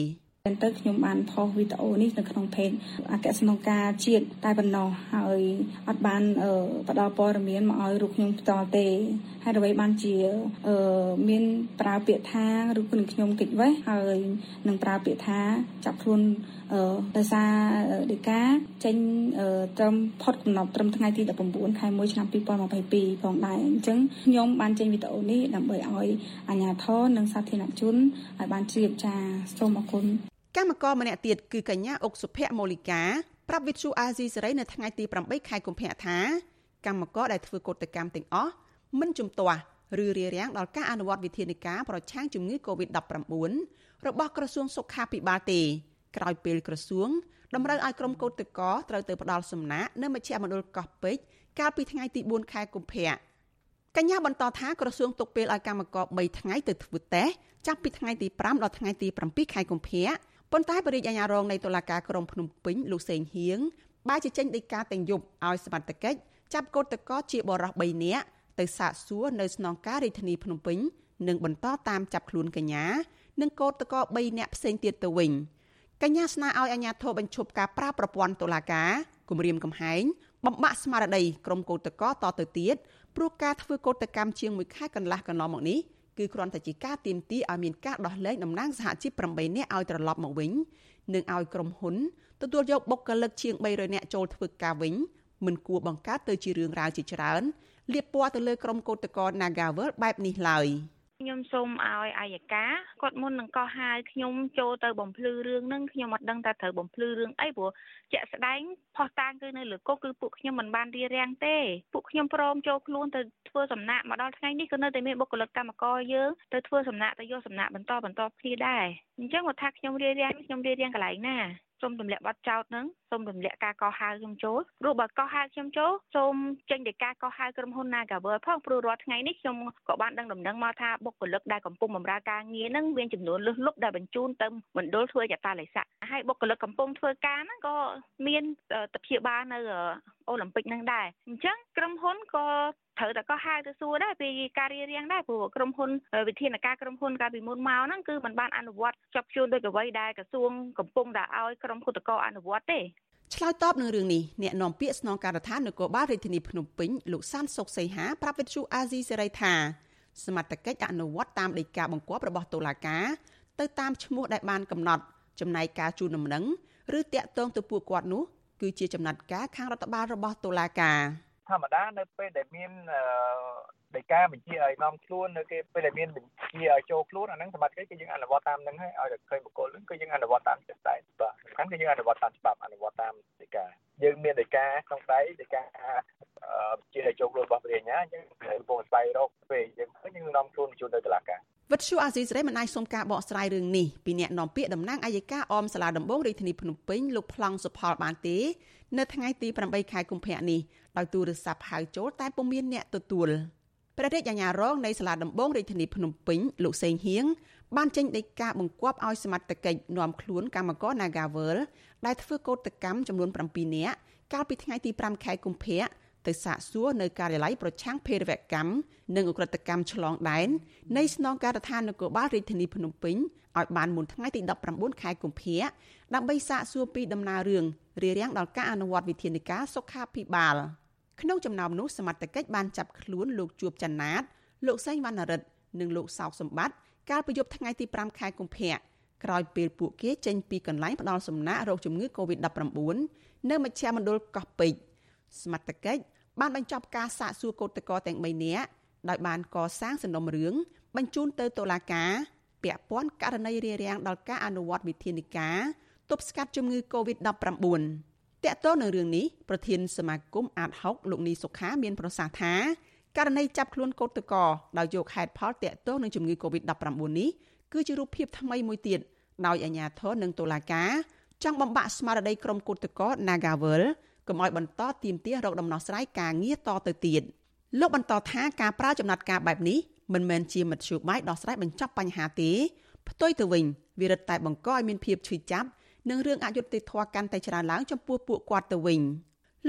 តែទៅខ្ញុំបានផុសវីដេអូនេះនៅក្នុង page អគ្គស្នងការជាតិតែប៉ុណ្ណោះហើយអត់បានផ្ដល់ព័ត៌មានមកឲ្យរូបខ្ញុំផ្ទាល់ទេហើយអ្វីបានជាមានប្រើពាក្យថារូបខ្ញុំកិច្ចវេះហើយនឹងប្រើពាក្យថាចាប់ខ្លួន ដោយសារដីកាចេញត្រឹមផុតកំណត់ត្រឹមថ្ងៃទី19ខែ1ឆ្នាំ2022ផងដែរអញ្ចឹងខ្ញុំបានចេញវីដេអូនេះដើម្បីឲ្យអាជ្ញាធរនិងសាធារណជនឲ្យបានជ្រាបចាសូមអរគុណកម្មករម្នាក់ទៀតគឺកញ្ញាអុកសុភ័ក្រមូលីកាប្រាប់វិទ្យុអាស៊ីសេរីនៅថ្ងៃទី8ខែកុម្ភៈថាកម្មករដែលធ្វើកោតកម្មទាំងអស់មិនជំទាស់ឬរារាំងដល់ការអនុវត្តវិធានការប្រឆាំងជំងឺ Covid-19 របស់ក្រសួងសុខាភិបាលទេ ក្រោយពេលក្រសួងតម្រូវឲ្យក្រុមកោតក្រត្រូវទៅផ្ដាល់សំណាក់នៅមជ្ឈមណ្ឌលកោះពេជ្រកាលពីថ្ងៃទី4ខែកុម្ភៈកញ្ញាបន្តថាក្រសួងទុកពេលឲ្យកម្មករ3ថ្ងៃទៅធ្វើតេស្តចាប់ពីថ្ងៃទី5ដល់ថ្ងៃទី7ខែកុម្ភៈប៉ុន្តែបរិយាអាជ្ញារងនៃតុលាការក្រុងភ្នំពេញលោកសេងហៀងបានជាចេញដីកាទាំងយប់ឲ្យសមត្ថកិច្ចចាប់កូតកោជាបរិះ3នាក់ទៅសាកសួរនៅស្នងការរាជធានីភ្នំពេញនិងបន្តតាមចាប់ខ្លួនកញ្ញានិងកូតកោ3នាក់ផ្សេងទៀតទៅវិញ កញ្ញាស្នើឲ្យអាជ្ញាធរបញ្ឈប់ការប្រើប្រព័ន្ធតុលាការគម្រាមកំហែងបំបាក់ស្មារតីក្រុមកោតកោតទៅទៀតព្រោះការធ្វើកោតកម្មជាង1ខែកន្លះកន្លងមកនេះគឺគ្រាន់តែជាការទៀមទីឲ្យមានការដោះលែងតំណាងសហជីព8នាក់ឲ្យត្រឡប់មកវិញនិងឲ្យក្រុមហ៊ុនទទួលយកបុគ្គលិកជាង300នាក់ចូលធ្វើការវិញមិនគួរបង្កើតទៅជារឿងរ៉ាវជាច្រើនលៀបពណ៌ទៅលើក្រុមកោតក្រ Nagavel បែបនេះឡើយ។ ខ្ញុំសូមឲ្យអាយកាគាត់មុននឹងកោះហៅខ្ញុំចូលទៅបំភ្លឺរឿងហ្នឹងខ្ញុំអត់ដឹងថាត្រូវបំភ្លឺរឿងអីព្រោះជាក់ស្ដែងផុសតាងគឺនៅលើកុកគឺពួកខ្ញុំមិនបានរៀបរៀងទេពួកខ្ញុំព្រមចូលខ្លួនទៅធ្វើសំណាក់មកដល់ថ្ងៃនេះក៏នៅតែមានបុគ្គលិកកម្មករយើងទៅធ្វើសំណាក់ទៅយកសំណាក់បន្តបន្តគ្នាដែរអញ្ចឹងគាត់ថាខ្ញុំរៀបរៀងខ្ញុំរៀបរៀងកន្លែងណា សូមទម្លាក់ប័ណ្ណចោតនឹងសូមទម្លាក់ការកោះហៅខ្ញុំចូលព្រោះបើកោះហៅខ្ញុំចូលសូមចេញពីការកោះហៅក្រុមហ៊ុន Nagavel ផងព្រោះរាល់ថ្ងៃនេះខ្ញុំក៏បានដឹងដំណឹងមកថាបុគ្គលិកដែលកំពុងបម្រើការងារហ្នឹងមានចំនួនលើសលប់ដែលបញ្ជូនទៅមណ្ឌលធ្វើចតាឡេស័កហើយបុគ្គលិកកំពុងធ្វើការហ្នឹងក៏មានតព្យាបាលនៅអូឡ িম্প ិកហ្នឹងដែរអញ្ចឹងក្រុមហ៊ុនក៏ ត្រូវតែក៏ហៅទៅសួរដែរពីការរៀបរៀងដែរព្រោះក្រុមហ៊ុនវិធានការក្រុមហ៊ុនកាលពីមុនមកហ្នឹងគឺมันបានអនុវត្តចប់ជួនដោយអ្វីដែលក្រសួងកំពុងតែឲ្យក្រុមគុតកោអនុវត្តទេឆ្លើយតបនឹងរឿងនេះអ្នកនាំពាក្យស្នងការដ្ឋាននគរបាលរាជធានីភ្នំពេញលោកសានសុកសីហាប្រាប់វិទ្យុអាស៊ីសេរីថាសមត្ថកិច្ចអនុវត្តតាមដីកាបង្គាប់របស់តុលាការទៅតាមឈ្មោះដែលបានកំណត់ចំណែកការជូនដំណឹងឬតាក់ទងទៅពួកគាត់នោះគឺជាចំណាត់ការខាងរដ្ឋបាលរបស់តុលាការ ធម្មតានៅពេលដែលមានដីកាបញ្ជាឲ្យនាំខ្លួននៅគេពេលដែលមានបញ្ជាឲ្យចូលខ្លួនអាហ្នឹងសមត្ថកិច្ចគឺយើងអនុវត្តតាមហ្នឹងហើយឲ្យតែឃើញបុគ្គលហ្នឹងគឺយើងអនុវត្តតាមចិត្តតែបាទសំខាន់គឺយើងអនុវត្តតាមច្បាប់អនុវត្តតាមដីកាយើងមានដីកាក្នុងដៃដីកាបញ្ជាឲ្យចូលខ្លួនរបស់ព្រះញ្ញាអញ្ចឹងកំពុងស្វែងរកពេលយើងឃើញយើងនាំខ្លួនជូនទៅតុលាការវិទ្យុអាស៊ីសេរីមិនអាចសុំការបកស្រាយរឿងនេះពីអ្នកនាំពាក្យតំណាងអัยការអមសាលាដំបងរាជធានីភ្នំពេញលោកប្លង់សុផលបានទេ នៅថ្ងៃទី8ខែកុម្ភៈនេះ ដោយទូរស័ព្ទហៅចូលតែពុំមានអ្នកទទួលព្រះរាជអាជ្ញារងនៃសាលាដំបងរាជធានីភ្នំពេញលោកសេងហៀងបានចេញដីកាបង្គាប់ឲ្យសមត្ថកិច្ចនាំខ្លួនកម្មករ Nagavel ដែលធ្វើកោតកម្មចំនួន7នាក់កាលពីថ្ងៃទី5ខែកុម្ភៈទៅសាកសួរនៅការិយាល័យប្រឆាំងភេរវកម្មនិងអ ுக ្រិតកម្មឆ្លងដែននៃស្នងការដ្ឋាននគរបាលរាជធានីភ្នំពេញឲ្យបានមុនថ្ងៃទី19ខែកុម្ភៈដើម្បីសាកសួរពីដំណើររឿងរារាំងដល់ការអនុវត្តវិធានការសុខាភិបាល ក្នុងចំណោមនោះសមត្ថកិច្ចបានចាប់ខ្លួនលោកជួបច័ន្ទលោកសេងវណ្ណរិទ្ធនិងលោកសោកសម្បត្តិកាលពីយប់ថ្ងៃទី5ខែកុម្ភៈក្រោយពេលពួកគេចេញពីកន្លែងផ្ដាល់សំណាក់រោគជំងឺ Covid-19 នៅមជ្ឈមណ្ឌលកោះពេជ្រសមត្ថកិច្ចបានបញ្ចប់ការសាកសួរកោតក្រទាំង3នាក់ដោយបានកសាងសំណុំរឿងបញ្ជូនទៅតុលាការពាក់ព័ន្ធករណីរារាំងដល់ការអនុវត្តវិធានការទប់ស្កាត់ជំងឺ Covid-19 តកតទៅនឹងរឿងនេះប្រធានសមាគមអាត6លោកនីសុខាមានប្រសាសន៍ថាករណីចាប់ខ្លួនកោតក្រដោយយកហេតុផលតកតទៅនឹងជំងឺ Covid-19 នេះគឺជារូបភាពថ្មីមួយទៀតដោយអាជ្ញាធរនិងតុលាការចង់បំបាក់ស្មារតីក្រុមកោតក្រ Nagavel កុំឲ្យបន្តទៀមទារកដំណោះស្រាយការងារតទៅទៀតលោកបន្តថាការប្រើចំណាត់ការបែបនេះមិនមែនជាមធ្យោបាយដោះស្រាយបញ្ចប់បញ្ហាទេផ្ទុយទៅវិញវារឹតតែបង្កឲ្យមានភាពឈឺចាប់ និងរឿងអយុត្តិធម៌កាន់តែច្រើនឡើងចំពោះពួកគាត់ទៅវិញ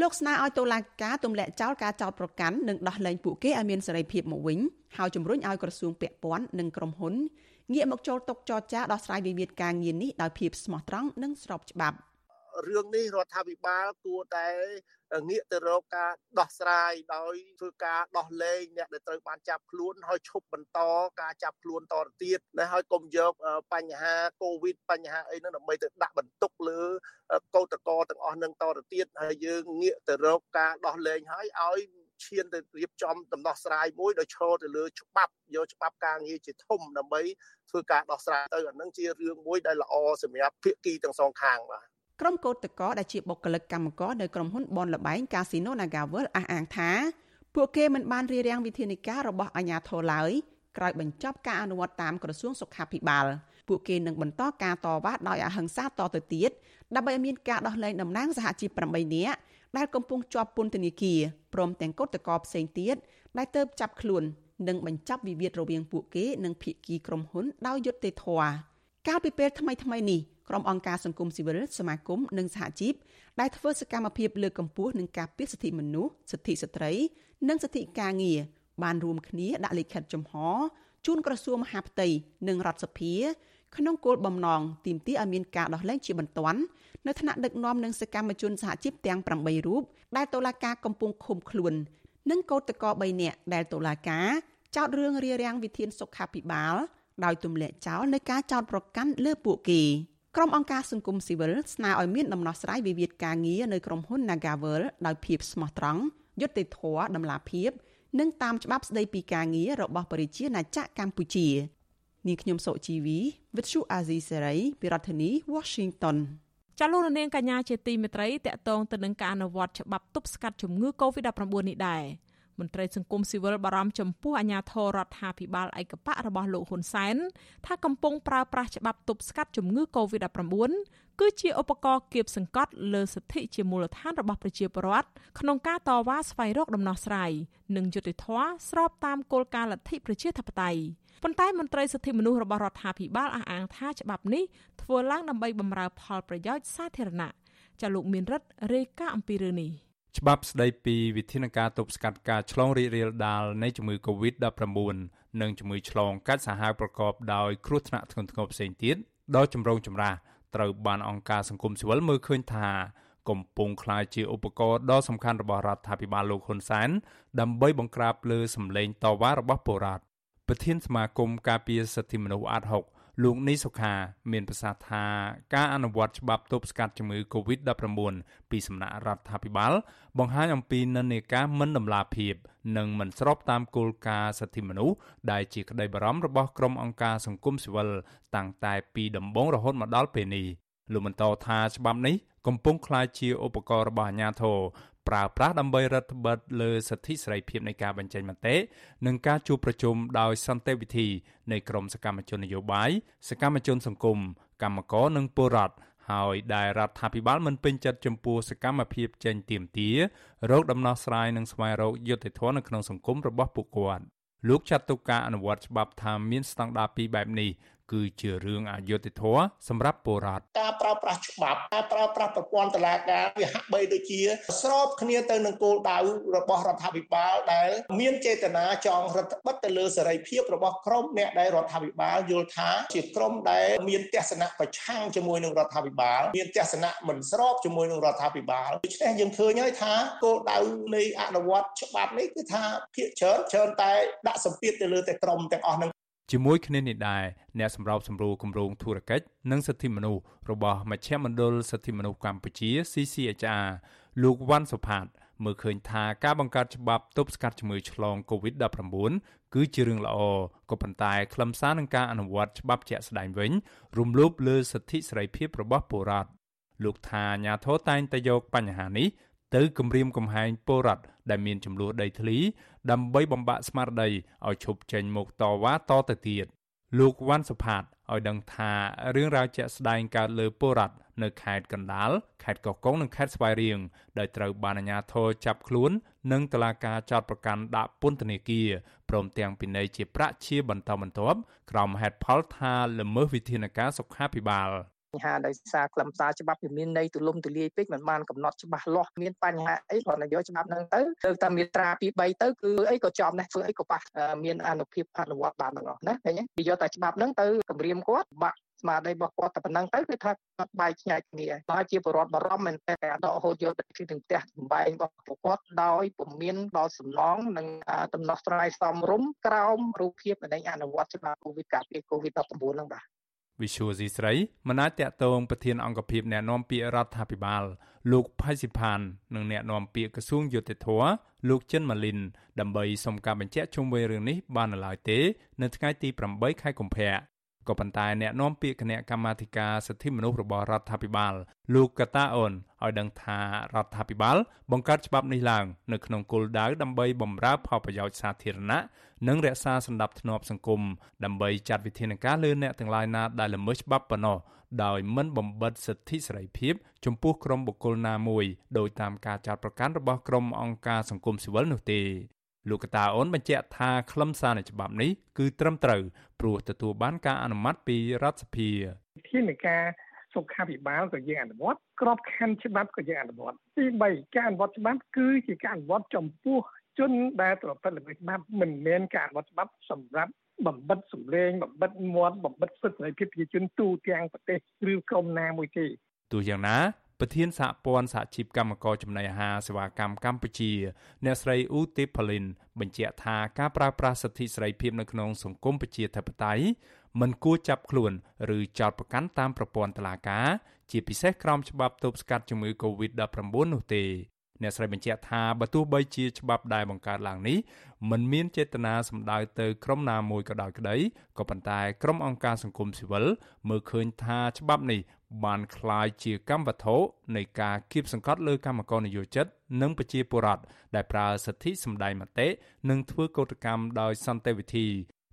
លោកស្នើឲ្យតុលាការទម្លាក់ចោលការចោទប្រកាន់និងដោះលែងពួកគេឲ្យមានសេរីភាពមកវិញហើយជំរុញឲ្យក្រសួងពាក់ព័ន្ធនិងក្រុមហ៊ុនងាកមកចូលតុចរចាដោះស្រាយវិវាទការងារនេះដោយភាពស្មោះត្រង់និងស្របច្បាប់ រឿងនេះរដ្ឋាភិបាលគួរតែងាកទៅរកការដោះស្រាយដោយធ្វើការដោះលែងអ្នកដែលត្រូវបានចាប់ខ្លួនហើយឈប់បន្តការចាប់ខ្លួនតទៅទៀតណាហើយកុំយកបញ្ហាកូវីដបញ្ហាអីហ្នឹងដើម្បីទៅដាក់បន្ទុកលើកោតក្រទាំងអស់ហ្នឹងតទៅទៀតហើយយើងងាកទៅរកការដោះលែងហើយឲ្យឈានទៅរៀបចំដំណោះស្រាយមួយដោយឈរទៅលើច្បាប់យកច្បាប់ការងារជាធំដើម្បីធ្វើការដោះស្រាយទៅអានឹងជារឿងមួយដែលល្អសម្រាប់ភាគីទាំងសងខាងបាទ ក្រុមកោតតកដែលជាបុគ្គលិកកម្មករនៅក្រុមហ៊ុនបនលបែងកាស៊ីណូ Nagavel អះអាងថាពួកគេមិនបានរៀបរៀងវិធានការរបស់អាជ្ញាធរឡើយក្រោយបញ្ចប់ការអនុវត្តតាមក្រសួងសុខាភិបាលពួកគេនឹងបន្តការតវ៉ាដោយអហិង្សាតទៅទៀតដើម្បីឲ្យមានការដោះលែងតំណាងសហជីព8នាក់ដែលកំពុងជាប់ពន្ធនាគារព្រមទាំងកុតកោផ្សេងទៀតដែលទៅចាប់ខ្លួននិងបញ្ចប់វិវាទរវាងពួកគេនិងភាគីក្រុមហ៊ុនដោយយុត្តិធម៌កាលពីពេលថ្មីៗនេះ ក្រុមអង្គការសង្គមស៊ីវិលសមាគមនិងសហជីពដែលធ្វើសកម្មភាពលើកកម្ពស់និងការពារសិទ្ធិមនុស្សសិទ្ធិស្ត្រី និងសិទ្ធិការងារបានរួមគ្នាដាក់លិខិតចំហជូនក្រសួងមហាផ្ទៃនិងរដ្ឋសភា ក្នុងគោលបំណងទាមទារឲ្យមានការដោះលែងជាបន្ទាន់នៅថ្នាក់ដឹកនាំនិងសកម្មជនសហជីពទាំង8រូបដែលតុលាការកំពុងឃុំខ្លួន និងកោតក្រ3នាក់ដែលតុលាការចោទរឿងរារាំងវិធានសុខាភិបាលដោយទម្លាក់ចោលនៅការចោទប្រកាន់លើពួកគេ ក្រុមអង្គការសង្គមស៊ីវិលស្នើឲ្យមានដំណោះស្រាយវិវាទការងារនៅក្រុមហ៊ុន Nagavel ដោយភាពស្មោះត្រង់យុត្តិធម៌តម្លាភាព និងតាមច្បាប់ស្តីពីការងាររបស់ប្រជាណាចក្រកម្ពុជានាងខ្ញុំសុជីវី With Shu Azizi Serai ពីរដ្ឋធានី Washington ចាលោករនាងកញ្ញាជាទីមេត្រីតកតងទៅនឹងការអនុវត្តច្បាប់ទប់ស្កាត់ជំងឺ Covid-19 នេះដែរ មន្ត្រីសង្គមស៊ីវិលបារម្ភចំពោះអាញាធររដ្ឋាភិបាលឯកបៈរបស់លោកហ៊ុនសែនថាកំពុងប្រើប្រាស់ច្បាប់ទប់ស្កាត់ជំងឺ Covid-19 គឺជាឧបករណ៍គៀបសង្កត់លើសិទ្ធិជាមូលដ្ឋានរបស់ប្រជាពលរដ្ឋក្នុងការតវ៉ាស្វែងរកដំណោះស្រាយនិងយុត្តិធម៌ស្របតាមគោលការណ៍លទ្ធិប្រជាធិបតេយ្យប៉ុន្តែមន្ត្រីសិទ្ធិមនុស្សរបស់រដ្ឋាភិបាលអះអាងថាច្បាប់នេះធ្វើឡើងដើម្បីបម្រើផលប្រយោជន៍សាធារណៈចាលោកមានរិទ្ធរាយការណ៍អំពីរឿងនេះ ច្បាប់ស្តីពីវិធានការទប់ស្កាត់ការឆ្លងរីករាលដាលនៃជំងឺ Covid-19 និងជំងឺឆ្លងកាត់សាហាវប្រកបដោយគ្រោះថ្នាក់ធ្ងន់ធ្ងរផ្សេងទៀតដ៏ចម្រូងចម្រាសត្រូវបានអង្គការសង្គមស៊ីវិលមើលឃើញថាកំពុងក្លាយជាឧបករណ៍ដ៏សំខាន់របស់រដ្ឋាភិបាលលោកហ៊ុនសែនដើម្បីបង្ក្រាបលើសម្លេងតវ៉ារបស់ពលរដ្ឋប្រធានសមាគមការពារសិទ្ធិមនុស្សអាត់ហុក លោកនីសុខាមានប្រសាសន៍ថាការអនុវត្តច្បាប់ទប់ស្កាត់ជំងឺ Covid-19 ពីសំណាក់រដ្ឋាភិបាល បង្ហាញអំពីនិន្នាការមិនដំណាភាព និងមិនស្របតាមគោលការណ៍សិទ្ធិមនុស្សដែលជាក្តីបារម្ភរបស់ក្រុមអង្គការសង្គមស៊ីវិលតាំងតែពីដំបូងរហូតមកដល់ពេលនេះលោកបន្តថាច្បាប់នេះកំពុងក្លាយជាឧបករណ៍របស់អាជ្ញាធរ ប្រើប្រាស់ដើម្បីរដ្ឋបិទលើសិទ្ធិសេរីភាពនៃការបញ្ចេញមតិនិងការជួបប្រជុំដោយសន្តិវិធីនៃក្រុមសកម្មជននយោបាយសកម្មជនសង្គមកម្មករនិងពលរដ្ឋហើយដែលរដ្ឋាភិបាលមិនពេញចិត្តចំពោះសកម្មភាពចេញទៀមទារោគដំណោះស្រាយនិងស្វែងរកយុត្តិធម៌នៅក្នុងសង្គមរបស់ពួកគាត់លោកចាត់ទុកការអនុវត្តច្បាប់ថាមានស្តង់ដារពីរបែបនេះ គឺជារឿងអយុត្តិធម៌សម្រាប់ពលរដ្ឋការប្រើប្រាស់ច្បាប់ការប្រើប្រាស់ប្រព័ន្ធតុលាការវាហាក់បីដូចជា ស្របគ្នាទៅនឹងគោលដៅរបស់រដ្ឋាភិបាលដែល មានចេតនាចង់រដ្ឋបិទទៅលើសេរីភាពរបស់ក្រុមអ្នកដែលរដ្ឋាភិបាលយល់ថាជាក្រុមដែលមានទស្សនៈប្រឆាំងជាមួយនឹងរដ្ឋាភិបាលមានទស្សនៈមិនស្របជាមួយនឹងរដ្ឋាភិបាលដូច្នេះយើងឃើញហើយថាគោលដៅនៃអនុវត្តច្បាប់នេះគឺថាភាគច្រើនច្រើនតែដាក់សម្ពាធទៅលើតែក្រុមទាំងអស់នឹង ជាមួយគ្នានេះដែរអ្នកសម្របសម្រួលគម្រោងធុរកិច្ចនិងសិទ្ធិមនុស្សរបស់មជ្ឈមណ្ឌលសិទ្ធិមនុស្សកម្ពុជា CCHR លោកវ៉ាន់សុផាតមើលឃើញថាការបង្កើតច្បាប់ទប់ស្កាត់ជំងឺឆ្លង COVID-19 គឺជារឿងល្អក៏ប៉ុន្តែខ្លឹមសារនឹងការអនុវត្តច្បាប់ជាក់ស្ដែងវិញ រំលោភលើសិទ្ធិសេរីភាពរបស់ពលរដ្ឋលោកថាអាញាធរតែងតែយកបញ្ហានេះទៅគម្រាមកំហែងពលរដ្ឋ ដែលមានចំនួនដីធ្លី ដើម្បីបំបាក់ស្មារតីឲ្យឈប់ចេញមកតវ៉ាតទៅទៀតលោកវ៉ាន់សុផាតឲ្យដឹងថារឿងរ៉ាវជាក់ស្ដែងកើតលើពលរដ្ឋនៅខេត្តកណ្ដាលខេត្តកោះកុងនិងខេត្តស្វាយរៀងដែលត្រូវបានអាជ្ញាធរចាប់ខ្លួន និងតុលាការចោទប្រកាន់ដាក់ពន្ធនាគារព្រមទាំងពិន័យជាប្រាក់ជាបន្តបន្ទាប់ក្រោមហេតុផលថាល្មើសវិធានការសុខាភិបាលប ញ្ហាដោយសារខ្លឹមសារច្បាប់វាមានន័យទូលំទូលាយពេកមិនបានកំណត់ច្បាស់លាស់មានបញ្ហាអីគ្រាន់តែយកច្បាប់ហ្នឹងទៅទៅតែមាត្រា2 3ទៅគឺអីក៏ចំដែរធ្វើអីក៏ប៉ះមានអនុភាពអនុវត្តបានទាំងអស់ណាឃើញទេយកតែច្បាប់ហ្នឹងទៅគម្រាមគាត់បាក់ស្មារតីរបស់គាត់តែប៉ុណ្ណឹងទៅគឺថាគាត់បែកខ្ញែកគ្នាហើយជាបរិវត្តបារម្ភមែនតែដកហូតយកទៅពីទាំងផ្ទះបំបែងរបស់ពួកគាត់ដោយពុំមានដល់សំឡងនិងដំណោះស្រាយសមរម្យក្រោមរូបភាពនៃអនុវត្តច្បាប់កូវីដការពារកូវីដ19 ហ្នឹងបាទ វិសុយស៊ីស្រីមិនអាចតតងប្រធានអង្គភិបអ្នកណែនាំពាក្យរដ្ឋាភិបាលលោកផៃស៊ីផាននិងអ្នកណែនាំពាក្យក្រសួងយុតិធធលោកចិនម៉ាលីនដើម្បីសុំការបញ្ជាក់ជុំវិញរឿងនេះបាននៅឡើយទេ នៅថ្ងៃទី8ខែកុម្ភៈ ក៏ប៉ុន្តែអ្នកនាំពាក្យគណៈកម្មាធិការសិទ្ធិមនុស្សរបស់រដ្ឋាភិបាលលោកកតាអូនឲ្យដឹងថារដ្ឋាភិបាល បង្កើតច្បាប់នេះឡើងនៅក្នុងគោលដៅដើម្បីបម្រើផលប្រយោជន៍សាធារណៈនិងរក្សាសន្តិភាពសង្គមដើម្បីចាត់វិធានការលើអ្នកទាំងឡាយណាដែលល្មើសច្បាប់ប៉ុណ្ណោះដោយមិនបំបិទសិទ្ធិសេរីភាពចំពោះក្រុមបុគ្គលណាមួយដោយតាមការចាត់ប្រកាន់របស់ក្រុមអង្គការសង្គមស៊ីវិលនោះទេ លោកកតាអូនបញ្ជាក់ថាខ្លឹមសារនៃច្បាប់នេះគឺត្រឹមត្រូវព្រោះទទួលបានការអនុម័តពីរដ្ឋសភាវិធានការសុខាភិបាលក៏យើងអនុវត្តក្របខ័ណ្ឌច្បាប់ក៏យើងអនុវត្តទី3ការអនុវត្តច្បាប់គឺជាការអនុវត្តចំពោះជនដែលប្រព្រឹត្តល្មើសច្បាប់មិនមែនការអនុវត្តច្បាប់សម្រាប់បំបិតសម្លេងបំបិតមាត់បំបិតសិទ្ធិសេរីភាពប្រជាជនទូទាំងប្រទេសឬក្រុមណាមួយទេទោះយ៉ាងណា ប្រធានសហព័ន្ធសហជីពកម្មករចំណីអាហារសេវាកម្មកម្ពុជាអ្នកស្រីអ៊ូទីផាលីនបញ្ជាក់ថាការប្រើប្រាស់សិទ្ធិសេរីភាពនៅក្នុងសង្គមប្រជាធិបតេយ្យមិនគួរចាប់ខ្លួន ឬចោទប្រកាន់តាមប្រព័ន្ធតុលាការ ជាពិសេសក្រោមច្បាប់ទប់ស្កាត់ជំងឺ Covid-19 នោះទេ អ្នកស្រីបញ្ជាក់ថាបើទោះបីជាច្បាប់ដែលបង្កើតឡើងនេះមិនមានចេតនាសម្ដៅទៅក្រុមណាមួយក៏ដោយក្តីក៏ប៉ុន្តែក្រុមអង្គការសង្គមស៊ីវិលមើលឃើញថាច្បាប់នេះបានคล้ายជាកម្មវត្ថុនៃការគៀបសង្កត់លើកម្មករនយោជិតនិងប្រជាពលរដ្ឋដែលប្រើសិទ្ធិសម្ដែងមតិនិងធ្វើកោតកម្មដោយសន្តិវិធី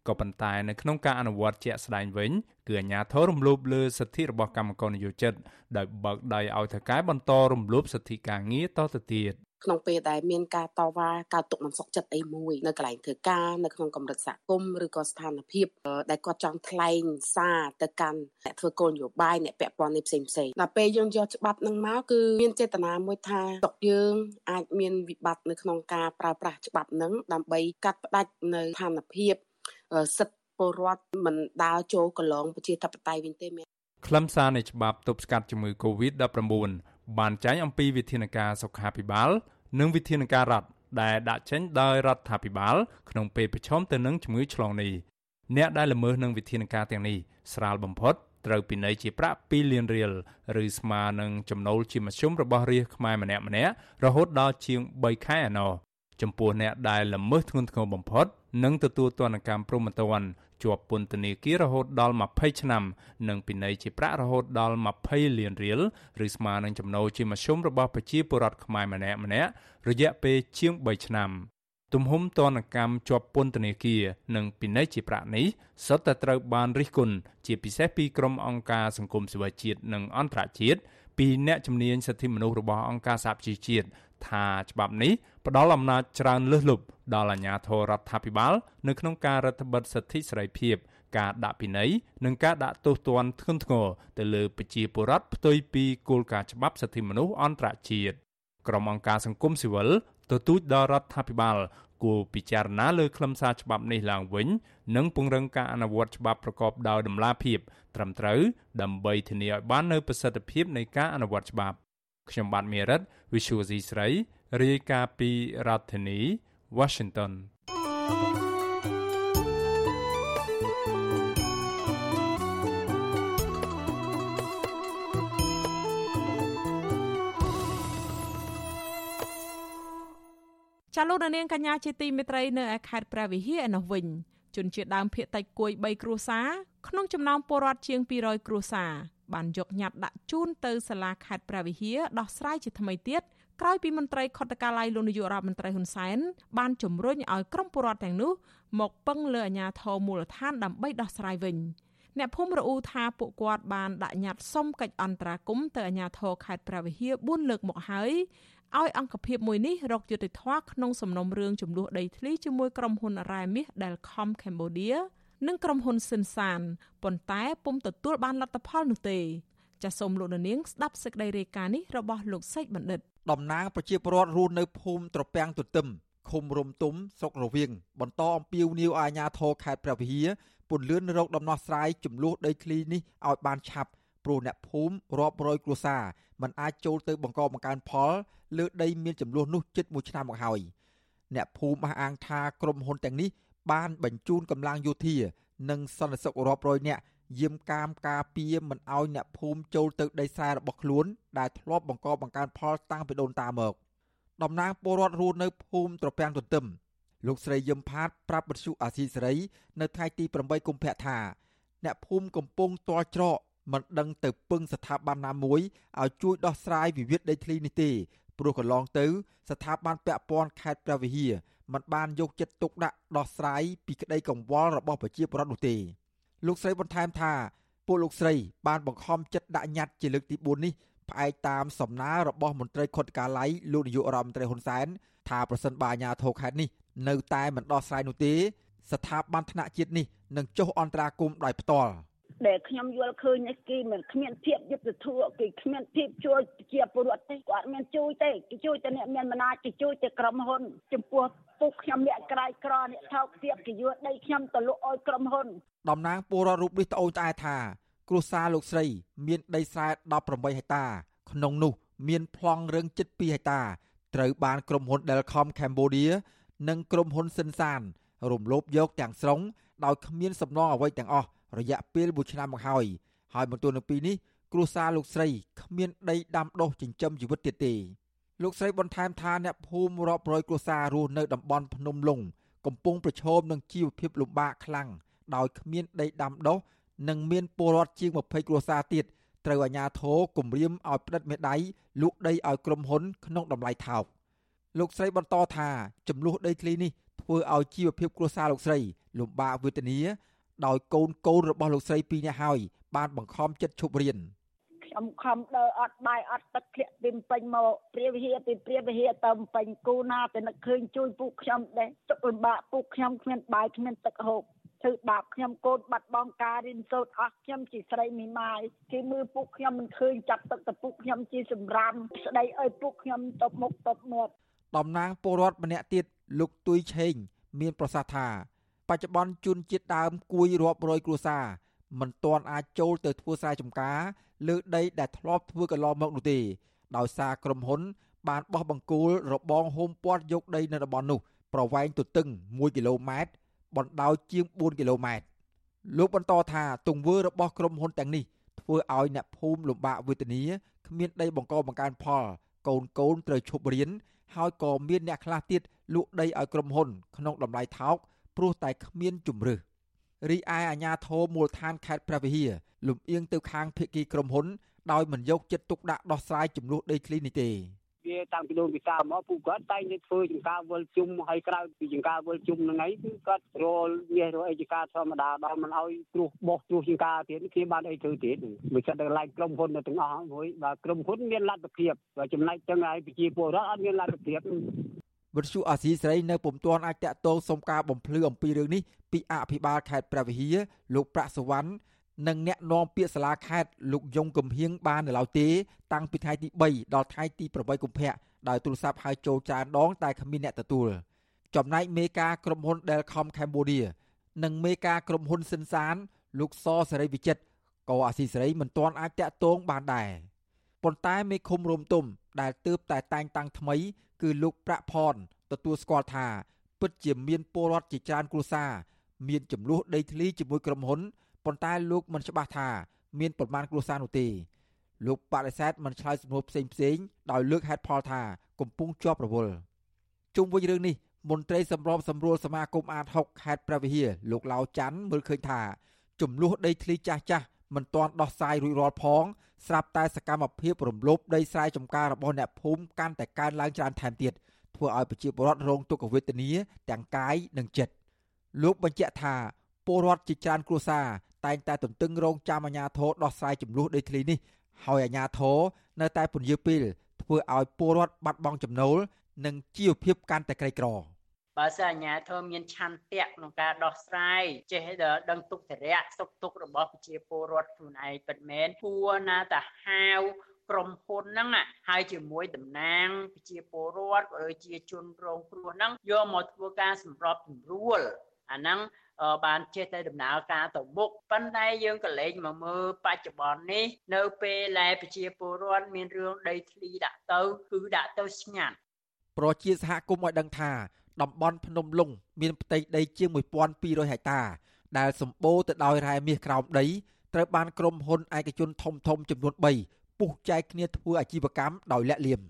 ក៏ប៉ុន្តែនៅក្នុងការអនុវត្តជាក់ស្ដែងវិញគឺអាជ្ញាធររំលោភលើសិទ្ធិរបស់កម្មករនយោជិតដោយបើកដៃឲ្យថៅកែបន្តរំលោភសិទ្ធិការងារតទៅទៀតក្នុងពេលដែលមានការតវ៉ាការទុកមិនសុខចិត្តអីមួយនៅកន្លែងធ្វើការនៅក្នុងកម្រិតសហគមន៍ឬក៏ស្ថានភាពដែលគាត់ចង់ថ្លែងសារទៅកាន់អ្នកធ្វើគោលនយោបាយអ្នកពាក់ព័ន្ធនេះផ្សេងផ្សេងដល់ពេលយើងយកច្បាប់នឹងមកគឺមានចេតនាមួយថាស្រុកយើងអាចមានវិបត្តិនៅក្នុងការប្រើប្រាស់ច្បាប់នឹងដើម្បីកាត់ផ្តាច់នៅស្ថានភាព សិទ្ធិពលរដ្ឋមិនដើរចូលកន្លងប្រជាធិបតេយ្យវិញទេមែនខ្លឹមសារនៃច្បាប់ទប់ស្កាត់ជំងឺ Covid-19 បានចែងអំពីវិធានការសុខាភិបាល និងវិធានការរដ្ឋដែលដាក់ចេញដោយរដ្ឋាភិបាល ក្នុងពេលប្រឈមទៅនឹងជំងឺឆ្លងនេះអ្នកដែលល្មើសនឹងវិធានការទាំងនេះស្រាលបំផុតត្រូវពិន័យជាប្រាក់2លានរៀលឬស្មើនឹងចំណូលជាមធ្យមរបស់រាជខ្មែរម្នាក់ម្នាក់រហូតដល់ជាង3ខែឯណោះ ចំពោះអ្នកដែលល្មើសធ្ងន់ធ្ងរបំផុតនឹងទទួលទណ្ឌកម្មព្រហ្មទណ្ឌជាប់ពន្ធនាគាររហូតដល់20ឆ្នាំ និងពិន័យជាប្រាក់រហូតដល់20លានរៀលឬស្មើនឹងចំណូលជាមធ្យមរបស់ប្រជាពលរដ្ឋខ្មែរម្នាក់ម្នាក់រយៈពេលជាង3ឆ្នាំទំហំទណ្ឌកម្មជាប់ពន្ធនាគារនិងពិន័យជាប្រាក់នេះសុទ្ធតែត្រូវបានរិះគន់ជាពិសេសពីក្រុមអង្គការសង្គមស៊ីវិលជាតិនិងអន្តរជាតិពីអ្នកជំនាញសិទ្ធិមនុស្សរបស់អង្គការសហប្រជាជាតិថាច្បាប់នេះ ផ្ដល់អំណាចច្រើនលើសលប់ដល់អាជ្ញាធររដ្ឋាភិបាល នៅក្នុងការរដ្ឋបិទសិទ្ធិសេរីភាពការដាក់ពិន័យនិងការដាក់ទោសទណ្ឌធ្ងន់ធ្ងរទៅលើប្រជាពលរដ្ឋផ្ទុយពីគោលការណ៍ច្បាប់សិទ្ធិមនុស្សអន្តរជាតិក្រុមអង្គការសង្គមស៊ីវិលទទូចដល់រដ្ឋាភិបាលគួរពិចារណាលើខ្លឹមសារច្បាប់នេះឡើងវិញ និងពង្រឹងការអនុវត្តច្បាប់ប្រកបដោយតម្លាភាព ត្រឹមត្រូវដើម្បីធានាឲ្យបាននូវប្រសិទ្ធភាពនៃការអនុវត្តច្បាប់ខ្ញុំបាទមេរិត Visual C ស្រី រាយការណ៍ពីរដ្ឋធានី Washington ចាលោកនាងកញ្ញាជាទីមេត្រីនៅឯខេត្តព្រះវិហារឯនោះវិញជនជាតិដើមភាគតិចគួយ3គ្រួសារក្នុងចំណោមពលរដ្ឋជាង200គ្រួសារ បានយកញត្តិដាក់ជូនទៅសាលាខេត្តព្រះវិហារដោះស្រាយជាថ្មីទៀតក្រោយពីមន្ត្រីខុទ្ទកាល័យលោកនាយករដ្ឋមន្ត្រីហ៊ុនសែនបានជំរុញឲ្យក្រុមពលរដ្ឋទាំងនោះមកពឹងលើអាជ្ញាធរមូលដ្ឋានដើម្បីដោះស្រាយវិញអ្នកភូមិរអ៊ូថាពួកគាត់បានដាក់ញត្តិសុំកិច្ចអន្តរាគមន៍ទៅអាជ្ញាធរខេត្តព្រះវិហារ4លើកមកហើយឲ្យអង្គភាពមួយនេះរកយុត្តិធម៌ក្នុងសំណុំរឿងចំនួនដីធ្លីជាមួយក្រុមហ៊ុនរ៉ែមាស Delcom Cambodia និងក្រុមហ៊ុនស៊ិនសានប៉ុន្តែពុំទទួលបានលទ្ធផលនោះទេចាសសូមលោកនាងស្ដាប់សេចក្តីរាយការណ៍នេះរបស់លោកសេចបណ្ឌិតតំណាងប្រជាពលរដ្ឋរស់នៅភូមិត្រពាំងទទឹមឃុំរំទុំស្រុករវៀងបន្តអំពាវនាវអាជ្ញាធរខេត្តព្រះវិហារពន្លឿនរោគដំណោះស្រាយចំនួនដីធ្លីនេះឲ្យបានឆាប់ព្រោះអ្នកភូមិរាប់រយគ្រួសារមិនអាចចូលទៅបង្កបង្កើនផលលើដីមានចំនួននោះជិត1ឆ្នាំមកហើយអ្នកភូមិអះអាងថាក្រុមហ៊ុនទាំងនេះ បានបញ្ជូនកម្លាំងយោធា និងសន្តិសុខរាប់រយនាក់យាមកាមការពារមិនឲ្យអ្នកភូមិចូលទៅដីស្រែរបស់ខ្លួន ដែលធ្លាប់បង្កបង្កើនផលតាំងពីដូនតាមកតំណាងពលរដ្ឋរស់នៅភូមិត្រពាំងទទឹមលោកស្រីយឹមផាតប្រាប់បទសុអាស៊ីសេរី នៅថ្ងៃទី8កុម្ភៈថាអ្នកភូមិកំពុងតល់ច្រកមិនដឹងទៅពឹងស្ថាប័នណាមួយឲ្យជួយដោះស្រាយវិវាទដីធ្លីនេះទេព្រោះកន្លងទៅ ស្ថាប័នពាក់ព័ន្ធខេត្តព្រះវិហារ មិនបានយកចិត្តទុកដាក់ដោះស្រាយពីក្តីកង្វល់របស់ប្រជាពលរដ្ឋនោះទេលោកស្រីបន្ថែមថាពួកលោកស្រីបានបង្ខំចិត្តដាក់ញត្តិជាលើកទី4នេះផ្អែកតាមសំណើរបស់មន្ត្រីខុទ្ទកាល័យលោកនាយករដ្ឋមន្ត្រីហ៊ុនសែនថាប្រសិនបើអាជ្ញាធរខេត្តនេះនៅតែមិនដោះស្រាយនោះទេ ស្ថាប័នថ្នាក់ជាតិនេះនឹងចុះអន្តរាគមន៍ដោយផ្ទាល់ ដែលខ្ញុំយល់ឃើញនេះគេមិនគ្មានភាពយុត្តិធម៌គេគ្មានភាពជួយជាពលរដ្ឋទេគាត់មានជួយទេគេជួយតែអ្នកមានអំណាចគេជួយតែក្រុមហ៊ុន ចំពោះពុកខ្ញុំអ្នកក្រៃក្រអ្នកថោកទាបគេយកដីខ្ញុំទៅលក់ឲ្យក្រុមហ៊ុនតំណាងពលរដ្ឋរូបនេះត្អូញត្អែថាគ្រួសារលោកស្រី មានដីស្រែ18ហិកតា ក្នុងនោះ មានប្លង់រឹងជិត2ហិកតាត្រូវបានក្រុមហ៊ុន Delcom Cambodia និងក្រុមហ៊ុនសិនសានរំលោភយកទាំងស្រុងដោយគ្មានសំណងអ្វីទាំងអស់ រយៈពេល1ឆ្នាំមកហើយហើយបន្ទាប់នៅពីនេះគ្រួសារលោកស្រីគ្មានដីដាំដុះចិញ្ចឹមជីវិតទៀតទេលោកស្រីបន្ថែមថាអ្នកភូមិរាប់រយគ្រួសាររស់នៅតំបន់ភ្នំលុងកំពុងប្រឈមនឹងជីវភាពលំបាកខ្លាំងដោយគ្មានដីដាំដុះនិងមានពលរដ្ឋជាង20គ្រួសារទៀតត្រូវអាជ្ញាធរគម្រាមឲ្យផ្តិតមេដៃលក់ដីឲ្យក្រុមហ៊ុនក្នុងតម្លៃថោកលោកស្រីបន្តថាចំនួនដីធ្លីនេះធ្វើឲ្យជីវភាពគ្រួសារលោកស្រីលំបាកវេទនា ដោយកូនកូនរបស់លោកស្រីពីរនាក់ហើយបានបង្ខំចិត្តឈប់រៀនខ្ញុំខំដើរអត់បាយអត់ទឹកធ្លាក់ពីពេញមកព្រាវិហាពីព្រាវិហាទៅពេញគូណាតែនឹកឃើញជួយពូខ្ញុំដែរទុកលំបាកពូខ្ញុំគ្មានបាយគ្មានទឹកហូបធ្វើបាបខ្ញុំកូនបាត់បង់ការរៀនសូត្រអស់ខ្ញុំជាស្រីមីម៉ាយគេមើលពុកខ្ញុំមិនឃើញចាប់ទឹកទៅពុកខ្ញុំជាសម្រាមស្ដីឲ្យពុកខ្ញុំតបមុខតបមាត់តំណាងពលរដ្ឋម្នាក់ទៀតលោកទួយឆេងមានប្រសាសន៍ថា បច្ចុប្បន្នជនជាតិដើមគួយរាប់រយគ្រួសារមិនទាន់អាចចូលទៅធ្វើស្រែចម្ការលើដីដែលធ្លាប់ធ្វើកន្លងមកនោះទេដោយសារក្រុមហ៊ុន បានបោះបង្គោលរបងហូមព័ទ្ធយកដីនៅតំបន់នោះ ប្រវែងទទឹង1គីឡូម៉ែត្របណ្ដោយជាង4គីឡូម៉ែត្រលោកបន្តថាទង្វើរបស់ក្រុមហ៊ុនទាំងនេះធ្វើឲ្យអ្នកភូមិលំបាកវេទនាគ្មានដីបង្កបង្កើនផល កូនកូនត្រូវឈប់រៀនហើយក៏មានអ្នកខ្លះទៀតលក់ដីឲ្យក្រុមហ៊ុន ក្នុងតម្លៃថោក ព្រោះតែគ្មានជំរឿរីឯអាជ្ញាធរមូលដ្ឋានខេត្តព្រះវិហារលំអៀងទៅខាងភៀកគីក្រុមហ៊ុនដោយមិនយកចិត្តទុកដាក់ដោះស្រាយចំនួនដីធ្លីនេះទេវាតាំងពីដូនពីកាលមកពួកគាត់តែងតែធ្វើចង្ការវល់ជុំហើយក្រៅពីចង្ការវល់ជុំហ្នឹងឯងគឺគាត់រលមាសរអីចង្ការធម្មតាដល់មិនឲ្យគ្រោះបោះគ្រោះចង្ការទៀតគេបានអីធ្វើទៀតមិនចិត្តដល់ឡែកក្រុមហ៊ុនទាំងអស់មួយបាទក្រុមហ៊ុនមានលទ្ធភាពបើចំណែកទាំងឯងប្រជាពលរដ្ឋអត់មានលទ្ធភាព វិទ្យុអាស៊ីសេរីនៅពុំទាន់អាចតាក់ទងសុំការបំភ្លឺអំពីរឿងនេះពីអភិបាលខេត្តព្រះវិហារលោកប្រាក់សវណ្ណនិងអ្នកនាំពាក្យសាលាខេត្តលោកយងកំហៀងបាននៅឡើយទេតាំងពីថ្ងៃទី3ដល់ថ្ងៃទី8កុម្ភៈដោយទូរស័ព្ទហៅចូលច្រើនដងតែគ្មានអ្នកទទួលចំណែកមេការក្រុមហ៊ុន Delcom Cambodia និងមេការក្រុមហ៊ុនសិនសាន លោកសសេរីវិចិត្រក៏អាស៊ីសេរីមិនទាន់អាចតាក់ទងបានដែរប៉ុន្តែមេឃុំរំទុំដែលទើបតែតែងតាំងថ្មី គឺលោកប្រាក់ផនទទួលស្គាល់ថាពិតជាមានពលរដ្ឋជាច្រើនគ្រួសារមានចំនួនដីធ្លីជាមួយក្រុមហ៊ុនប៉ុន្តែលោកមិនច្បាស់ថាមានប្រមាណគ្រួសារនោះទេលោកបដិសេធមិនឆ្លើយសំណួរផ្សេងផ្សេងដោយលើកហេតុផលថាកំពុងជាប់រវល់ជុំវិញរឿងនេះមន្ត្រីសម្របសម្រួលសមាគមអាត6ខេត្តព្រះវិហារលោកឡាវច័ន្ទមើលឃើញថាចំនួនដីធ្លីចាស់ចាស់ មិនទាន់ដោះស្រាយរួចរាល់ផងស្រាប់តែសកម្មភាពរំលោភដីស្រែចម្ការរបស់អ្នកភូមិកាន់តែកើនឡើងច្រើនថែមទៀតធ្វើឲ្យប្រជាពលរដ្ឋរងទុក្ខវេទនាទាំងកាយនិងចិត្តលោកបញ្ជាក់ថាពលរដ្ឋជាច្រើនគ្រួសារតែងតែទន្ទឹងរង់ចាំអាជ្ញាធរដោះស្រាយចំនួនដីធ្លីនេះហើយអាជ្ញាធរនៅតែពន្យាពេលធ្វើឲ្យពលរដ្ឋបាត់បង់ចំណូលនិងជីវភាពកាន់តែក្រីក្រ បើសិនអាជ្ញាធរមានឆន្ទៈក្នុងការដោះស្រាយចេះដឹងទុកធរៈសុខទុក្ខរបស់ប្រជាពលរដ្ឋខ្លួនឯងពិតមែនគួរណាតែហាវក្រុមហ៊ុនហ្នឹងហើយជាមួយតំណាងប្រជាពលរដ្ឋក៏ដូចជាជនរងគ្រោះហ្នឹងយកមកធ្វើការសម្របសម្រួលអាហ្នឹងបានចេះតែដំណើរការទៅមុខប៉ុន្តែយើងក៏លែងមកមើលបច្ចុប្បន្ននេះនៅពេលដែលប្រជាពលរដ្ឋមានរឿងដីធ្លីដាក់ទៅគឺដាក់ទៅស្ងាត់ប្រជាសហគមន៍ឲ្យដឹងថា តំបន់ភ្នំលុងមានផ្ទៃដីជាង1200ហិកតា ដែលសម្បូរទៅដោយរ៉ែមាសក្រោមដីត្រូវបានក្រុមហ៊ុនឯកជនធំធំចំនួន3ពុះចែកគ្នាធ្វើអាជីវកម្មដោយលាក់លៀម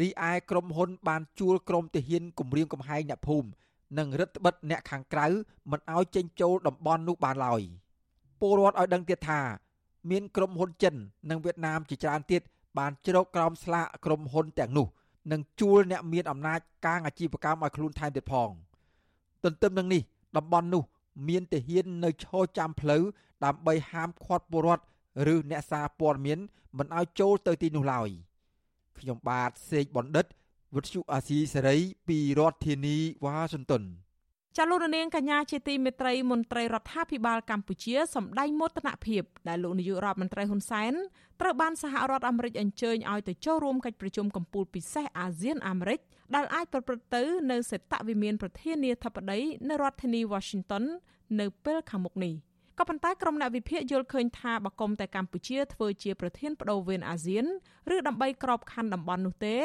រីឯក្រុមហ៊ុនបានជួលក្រុមទាហានគម្រាមកំហែងអ្នកភូមិនិងរដ្ឋបិទអ្នកខាងក្រៅមិនឲ្យចេញចូលតំបន់នោះបានឡើយពលរដ្ឋឲ្យដឹងទៀតថាមានក្រុមហ៊ុនចិននិងវៀតណាមជាច្រើនទៀតបានជ្រកក្រោមស្លាកក្រុមហ៊ុនទាំងនោះ និងជួលអ្នកមានអំណាចកាងអាជីវកម្មឲ្យខ្លួនថែមទៀតផងទន្ទឹមនឹងនេះតំបន់នោះ មានទាហាននៅឈរចាំផ្លូវដើម្បីហាមឃាត់ពលរដ្ឋឬអ្នកសារព័ត៌មានមិនឲ្យចូលទៅទីនោះឡើយខ្ញុំបាទសេកបណ្ឌិតវិទ្យុអាស៊ីសេរីពីរដ្ឋធានីវ៉ាស៊ីនតោន ចលនានាងកញ្ញាជាទីមេត្រីមន្ត្រីរដ្ឋាភិបាលកម្ពុជាសម្ដែងមោទនភាពដែលលោកនាយករដ្ឋមន្ត្រីហ៊ុនសែនត្រូវបានសហរដ្ឋអាមេរិកអញ្ជើញឲ្យទៅចូលរួមកិច្ចប្រជុំកម្ពុជាពិសេសអាស៊ានអាមេរិកដែលអាចប្រព្រឹត្តទៅនៅសេតវិមានប្រធានាធិបតីនៅរដ្ឋធានី Washington នៅពេលខាងមុខនេះក៏ប៉ុន្តែក្រុមអ្នកវិភាគយល់ឃើញថាបកុំតែកម្ពុជាធ្វើជាប្រធានបដូវវេនអាស៊ាន ឬដើម្បីក្របខ័ណ្ឌតំបន់នោះទេ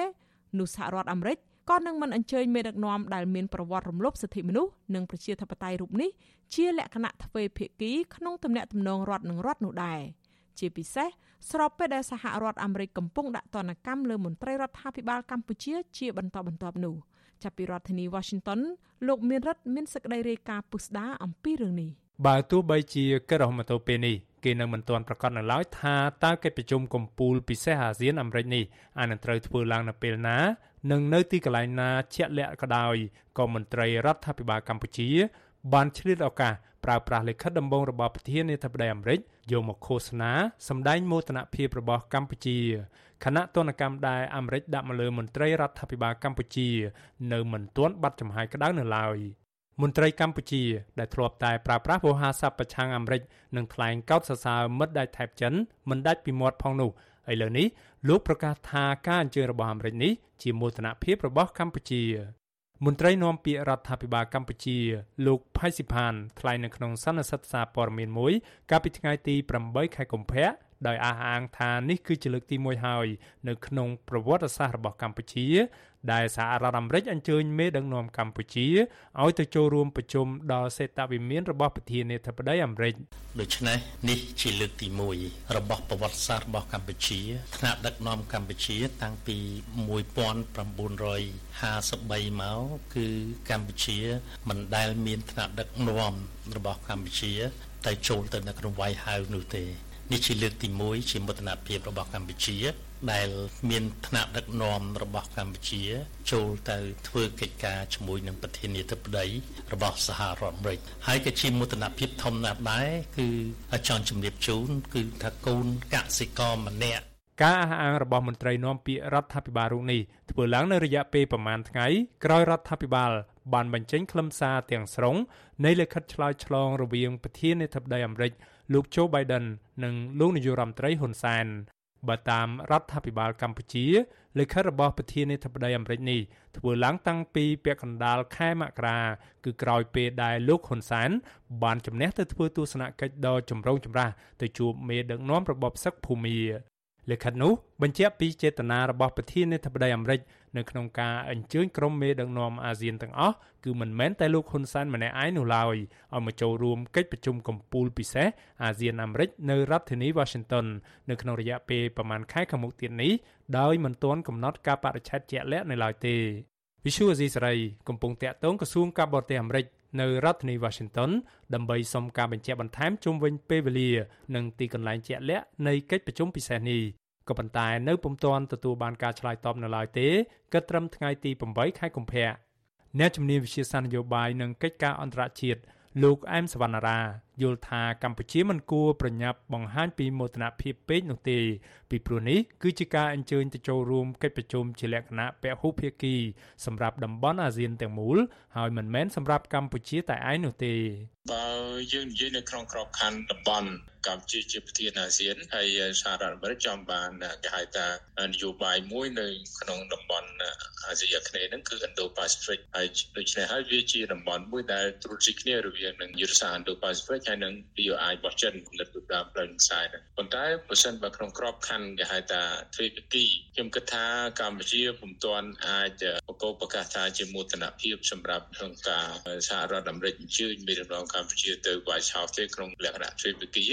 នោះសហរដ្ឋអាមេរិក ក៏នឹងមិនអញ្ជើញមេដឹកនាំដែលមានប្រវត្តិរំលោភសិទ្ធិមនុស្សនិងប្រជាធិបតេយ្យរូបនេះជាលក្ខណៈទ្វេភាគីក្នុងទំនាក់ទំនងរដ្ឋនឹងរដ្ឋនោះដែរជាពិសេសស្របពេលដែលសហរដ្ឋអាមេរិកកំពុងដាក់ទណ្ឌកម្មលើមន្ត្រីរដ្ឋាភិបាលកម្ពុជាជាបន្តបន្ទាប់នោះចាប់ពីរដ្ឋធានី Washington លោកមានរិទ្ធមានសេចក្តីរាយការណ៍ពុស្ដាអំពីរឿងនេះបើទោះបីជាកិច្ចរហមតោពេលនេះ គេនៅមិនទាន់ប្រកាសនៅឡើយថាតើកិច្ចប្រជុំកំពូលពិសេសអាស៊ានអាមេរិកនេះអាចនឹងត្រូវធ្វើឡើងនៅពេលណានិងនៅទីកន្លែងណាជាក់លាក់ក៏ដោយក៏មន្ត្រីរដ្ឋាភិបាលកម្ពុជា បានឆ្លៀតឱកាសប្រើប្រាស់លិខិតដំបងរបស់ប្រធានាធិបតីអាមេរិកយកមកឃោសនាសម្ដែងមោទនភាពរបស់កម្ពុជាគណៈទនកម្មដែលអាមេរិកដាក់មកលើមន្ត្រីរដ្ឋាភិបាលកម្ពុជា នៅមិនទាន់បាត់ចំហាយក្តៅនៅឡើយ។ មន្ត្រីកម្ពុជាដែលធ្លាប់តែប្រើប្រាស់វោហារស័ព្ទប្រឆាំងអាមេរិកនិងថ្លែងកោតសរសើរមិត្តដៃថៃចិនមិនដាច់ពីមាត់ផងនោះឥឡូវនេះលោកប្រកាសថាការអញ្ជើញរបស់អាមេរិកនេះជាមោទនភាពរបស់កម្ពុជាមន្ត្រីនាំពាក្យរដ្ឋាភិបាលកម្ពុជា លោកផៃស៊ីផានថ្លែងនៅក្នុងសន្និសីទសារព័ត៌មានមួយ កាលពីថ្ងៃទី8ខែកុម្ភៈដោយអះអាងថានេះគឺជាលើកទី1ហើយនៅក្នុងប្រវត្តិសាស្ត្ររបស់កម្ពុជា ដែលសហរដ្ឋអាមេរិកអញ្ជើញមេដឹកនាំកម្ពុជាឲ្យទៅចូលរួមប្រជុំដល់សេតវិមានរបស់ប្រធានាធិបតីអាមេរិកដូច្នេះនេះជាលើកទី1របស់ប្រវត្តិសាស្ត្ររបស់កម្ពុជាថ្នាក់ដឹកនាំកម្ពុជាតាំងពី1953មកគឺកម្ពុជាមិនដែលមានថ្នាក់ដឹកនាំរបស់កម្ពុជាទៅចូលទៅនៅក្នុងវាយហៅនោះទេនេះជាលើកទី1ជាមោទនភាពរបស់កម្ពុជា ដែលមានថ្នាក់ដឹកនាំរបស់កម្ពុជា ចូលទៅធ្វើកិច្ចការជាមួយនឹងប្រធានាធិបតីរបស់សហរដ្ឋអាមេរិកហើយក៏ជាមោទនភាពធំណាស់ដែរគឺចង់ជំរាបជូនគឺថាកូនកសិករម្នាក់ការអះអាងរបស់មន្ត្រីនាំពាក្យរដ្ឋាភិបាលរូបនេះធ្វើឡើងនៅរយៈពេលប្រមាណថ្ងៃក្រោយរដ្ឋាភិបាលបានបញ្ចេញខ្លឹមសារទាំងស្រុងនៃលិខិតឆ្លើយឆ្លងរវាងប្រធានាធិបតីអាមេរិកលោក Joe Biden និងលោកនាយករដ្ឋមន្ត្រីហ៊ុនសែន បើតាមរដ្ឋាភិបាលកម្ពុជាលិខិតរបស់ប្រធានាធិបតីអាមេរិកនេះធ្វើឡើងតាំងពីពាក់កណ្ដាលខែមករាគឺក្រោយពេលដែលលោកហ៊ុនសែនបានជំនះទៅធ្វើទស្សនកិច្ចដ៏ចម្រូងចម្រាសទៅជួបមេដឹកនាំរបបសឹកភូមា លិខិតនោះបញ្ជាក់ពីចេតនារបស់ប្រធានាធិបតីអាមេរិកនៅក្នុងការអញ្ជើញក្រុមមេដឹកនាំអាស៊ានទាំងអស់គឺមិនមែនតែលោកហ៊ុនសែនម្នាក់ឯងនោះឡើយឲ្យមកចូលរួមកិច្ចប្រជុំកំពូលពិសេសអាស៊ានអាមេរិកនៅរដ្ឋធានី Washington នៅក្នុងរយៈពេលប្រមាណខែខាងមុខទៀតនេះដោយមិនទាន់កំណត់ការបរិច្ឆេទជាក់លាក់នៅឡើយទេវិសុវអេស៊ីសរ៉ៃកំពុងតាក់ទងក្រសួងការបរទេសអាមេរិក នៅរដ្ឋធានី Washington ដើម្បីសុំការបញ្ជាក់បន្ថែមជុំវិញពេលវេលា និងទីកន្លែងជាក់លាក់នៃកិច្ចប្រជុំពិសេសនេះក៏ប៉ុន្តែនៅពុំទាន់ទទួលបានការឆ្លើយតបនៅឡើយទេគិតត្រឹមថ្ងៃទី8ខែកុម្ភៈអ្នកជំនាញវិទ្យាសាស្ត្រនយោបាយនិងកិច្ចការអន្តរជាតិលោកអែមសវណ្ណារាយល់ថាកម្ពុជាមិនគួរប្រញាប់បង្ហាញពីមោទនភាពពេកនោះទេពីព្រោះនេះគឺជាការអញ្ជើញទៅចូលរួមកិច្ចប្រជុំជាលក្ខណៈពហុភាគីសម្រាប់តំបន់អាស៊ានទាំងមូលហើយមិនមែនសម្រាប់កម្ពុជាតែឯងនោះទេបើយើងនិយាយនៅក្នុងក្របខ័ណ្ឌតំបន់កម្ពុជាជាប្រធានអាស៊ានហើយសហរដ្ឋអាមេរិកចង់បានគេហៅថានយោបាយមួយនៅក្នុងតំបន់អាស៊ីអាគ្នេយ៍ហ្នឹងគឺ Indo-Pacific ហើយដូច្នេះហើយវាជាតំបន់មួយដែលត្រួតស៊ីគ្នារវាងនឹងយុទ្ធសាស្ត្រ Indo-Pacific ហើយនិង BOI របស់ចិនគំនិតពីដើមផ្លូវខ្សែហ្នឹងប៉ុន្តែបើសិនបើក្នុងក្របខ័ណ្ឌគេហៅថាទ្វេភាគីខ្ញុំគិតថាកម្ពុជាពុំទាន់អាចប្រកបប្រកាសថាជាមោទនភាពសម្រាប់ក្នុងការសហរដ្ឋអាមេរិកអញ្ជើញមេដឹកនាំកម្ពុជាទៅ White House ទេក្នុងលក្ខណៈទ្វេភាគី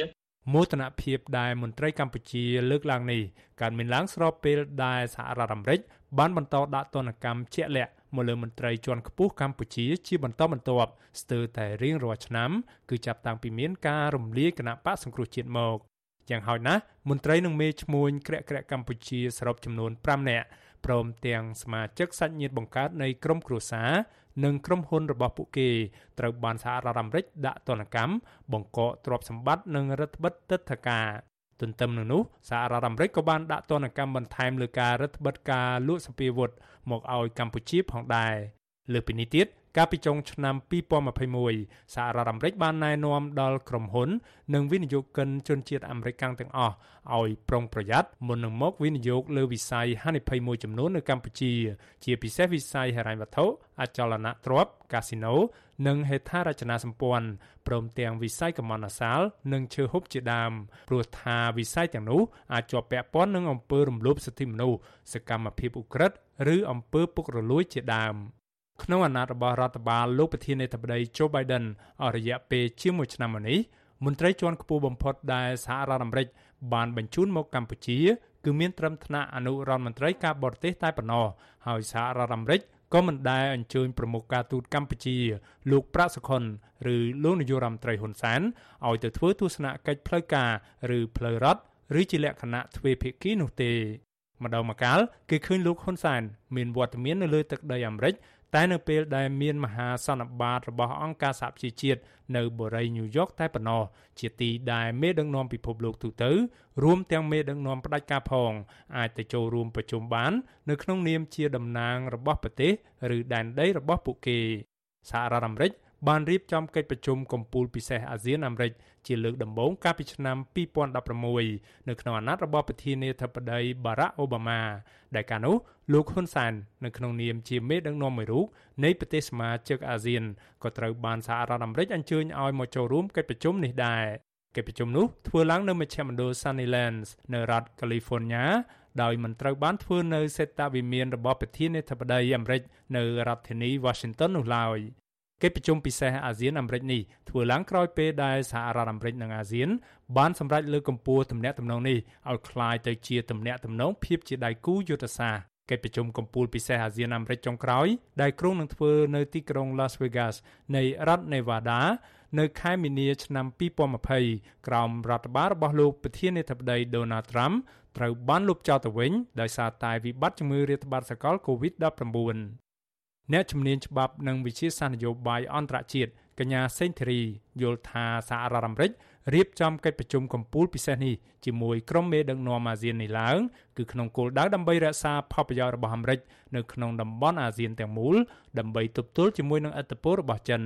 មោទនភាពដែលមន្ត្រីកម្ពុជាលើកឡើងនេះកើតមានឡើងស្របពេលដែលសហរដ្ឋអាមេរិកបានបន្តដាក់ទណ្ឌកម្មជាក់លាក់ មកលើមន្ត្រីជាន់ខ្ពស់កម្ពុជាជាបន្តបន្ទាប់ស្ទើរតែរៀងរាល់ឆ្នាំគឺចាប់តាំងពីមានការរំលាយគណៈបកសង្គ្រោះជាតិមកយ៉ាងហោចណាស់មន្ត្រីនឹងមេឈ្មួញក្រាក់ក្រាក់កម្ពុជាសរុបចំនួន5នាក់ព្រមទាំងសមាជិកសាច់ញាតិបង្កើតនៃក្រុមគ្រួសារនិងក្រុមហ៊ុនរបស់ពួកគេត្រូវបានសហរដ្ឋអាមេរិកដាក់ទណ្ឌកម្មបង្កកទ្រព្យសម្បត្តិនិងរដ្ឋបិទទឹកធការ ទន្ទឹមនឹងនោះសហរដ្ឋអាមេរិកក៏បានដាក់ទណ្ឌកម្មបន្ថែមលើការរដ្ឋបិទការលក់សពាវុធមកឲ្យកម្ពុជាផងដែរលើពីនេះទៀត កាលពីចុងឆ្នាំ2021សហរដ្ឋអាមេរិកបានណែនាំដល់ក្រុមហ៊ុន និងវិនិយោគិនជនជាតិអាមេរិកទាំងអស់ឲ្យប្រុងប្រយ័ត្នមុននឹងមកវិនិយោគលើវិស័យហានិភ័យមួយចំនួននៅកម្ពុជា ជាពិសេសវិស័យហិរញ្ញវត្ថុអចលនទ្រព្យកាស៊ីណូនិងហេដ្ឋារចនាសម្ព័ន្ធព្រមទាំងវិស័យកម្មនសាល និងឈើហូបជាដើមព្រោះថាវិស័យទាំងនោះអាចជាប់ពាក់ព័ន្ធនឹងអំពើរំលោភសិទ្ធិមនុស្សសកម្មភាពឧក្រិដ្ឋឬអំពើពុករលួយជាដើម។ ក្នុងអាណត្តិរបស់រដ្ឋបាលលោកប្រធានាធិបតី Joe Biden អស់រយៈពេលជាមួយឆ្នាំមកនេះមន្ត្រីជាន់ខ្ពស់បំផុតដែលសហរដ្ឋអាមេរិកបានបញ្ជូនមកកម្ពុជាគឺមានត្រឹមថ្នាក់អនុរដ្ឋមន្ត្រីការបរទេសតែប៉ុណ្ណោះហើយសហរដ្ឋអាមេរិកក៏មិនដែលអញ្ជើញប្រមុខការទូតកម្ពុជា លោកប្រាក់សុខុនឬលោកនាយករដ្ឋមន្ត្រីហ៊ុនសែនឲ្យទៅធ្វើទស្សនកិច្ចផ្លូវការឬផ្លូវរដ្ឋឬជាលក្ខណៈទ្វេភាគីនោះទេម្ដងម្កាលគេឃើញលោកហ៊ុនសែនមានវត្តមាននៅលើទឹកដីអាមេរិក តែនៅពេលដែលមានមហាសន្និបាតរបស់អង្គការសហប្រជាជាតិនៅបូរីញូវយ៉កតែប៉ុណ្ណោះជាទីដែលមេដឹកនាំពិភពលោកទូទៅរួមទាំងមេដឹកនាំផ្ដាច់ការផងអាចទៅចូលរួមប្រជុំបាន នៅក្នុងនាមជាតំណាងរបស់ប្រទេសឬដែនដីរបស់ពួកគេសហរដ្ឋអាមេរិក បានរៀបចំកិច្ចប្រជុំកំពូលពិសេសអាស៊ានអាមេរិកជាលើកដំបូងកាលពីឆ្នាំ2016នៅក្នុងអាណត្តិរបស់ប្រធានាធិបតី Barack Obama ដែលកាលនោះលោកហ៊ុនសែននៅក្នុងនាមជាមេដឹកនាំមួយរូបនៃប្រទេសសមាជិកអាស៊ានក៏ត្រូវបានសហរដ្ឋអាមេរិកអញ្ជើញឲ្យមកចូលរួមកិច្ចប្រជុំនេះដែរកិច្ចប្រជុំនោះធ្វើឡើងនៅមជ្ឈមណ្ឌល Sunnylands នៅរដ្ឋ California ដោយមិនត្រូវបានធ្វើនៅសេតវិមានរបស់ប្រធានាធិបតីអាមេរិកនៅរដ្ឋធានី Washington នោះឡើយ កិច្ចប្រជុំពិសេសអាស៊ានអាមេរិកនេះធ្វើឡើងក្រោយពេលដែលសហរដ្ឋអាមេរិកនិងអាស៊ានបានសម្រេចលើកកម្ពស់ទំនាក់ទំនងនេះឲ្យคล้ายទៅជាទំនាក់ទំនងភាពជាដៃគូយុទ្ធសាស្ត្រកិច្ចប្រជុំកំពូលពិសេសអាស៊ានអាមេរិកចុងក្រោយដែលក្រុងនឹងធ្វើនៅទីក្រុង Las Vegas នៃរដ្ឋ Nevada នៅខែមីនាឆ្នាំ2020ក្រោមរដ្ឋបាលរបស់លោកប្រធានាធិបតី Donald Trump ត្រូវបានលុបចោលទៅវិញដោយសារតែវិបត្តិជំងឺរាតត្បាតសកល COVID-19 អ្នកជំនាញច្បាប់និងវិជាសាស្ត្រនយោបាយអន្តរជាតិកញ្ញាសេងធីរីយល់ថាសហរដ្ឋអាមេរិករៀបចំកិច្ចប្រជុំកំពូលពិសេសនេះជាមួយក្រុមមេដឹកនាំអាស៊ាននេះឡើងគឺក្នុងគោលដៅដើម្បីរក្សាផលប្រយោជន៍របស់អាមេរិកនៅក្នុងតំបន់អាស៊ានទាំងមូលដើម្បីទប់ទល់ជាមួយនឹងឥទ្ធិពលរបស់ចិន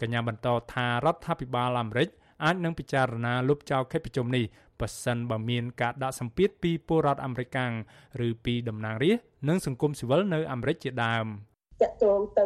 កញ្ញាបន្តថារដ្ឋាភិបាលអាមេរិកអាចនឹងពិចារណាលុបចោលកិច្ចប្រជុំនេះប៉ះសិនបើមានការដាក់សម្ពាធពីពលរដ្ឋអាមេរិកឬពីតំណាងរាស្ត្រនិងសង្គមស៊ីវិលនៅអាមេរិកជាដើម។ តកតងទៅ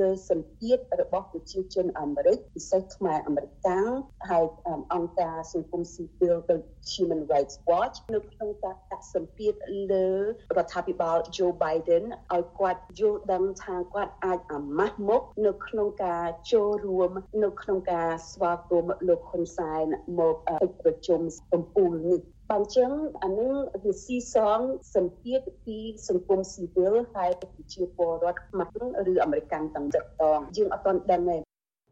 លើសម្ពាធរបស់ប្រជាជនអាមេរិកពិសេសខ្មែរអាមេរិកាំងហើយអង្គការសង្គមស៊ីវិលដូច Human Rights Watch នៅក្នុងការដាក់សម្ពាធលើរដ្ឋាភិបាល Joe Biden ឲ្យគាត់យល់ដឹងថាគាត់អាចអាម៉ាស់មុខនៅក្នុងការចូលរួមនៅក្នុងការស្វាគមន៍លោកហ៊ុនសែនមកប្រជុំកំពូលនេះ បើអញ្ចឹងអានឹងវាស៊ីសងសម្ពាធពីសង្គមស៊ីវិលហើយប្រជាពលរដ្ឋខ្មែរឬអាមេរិកទាំងតតងយើងអត់ទាន់ដឹងទេ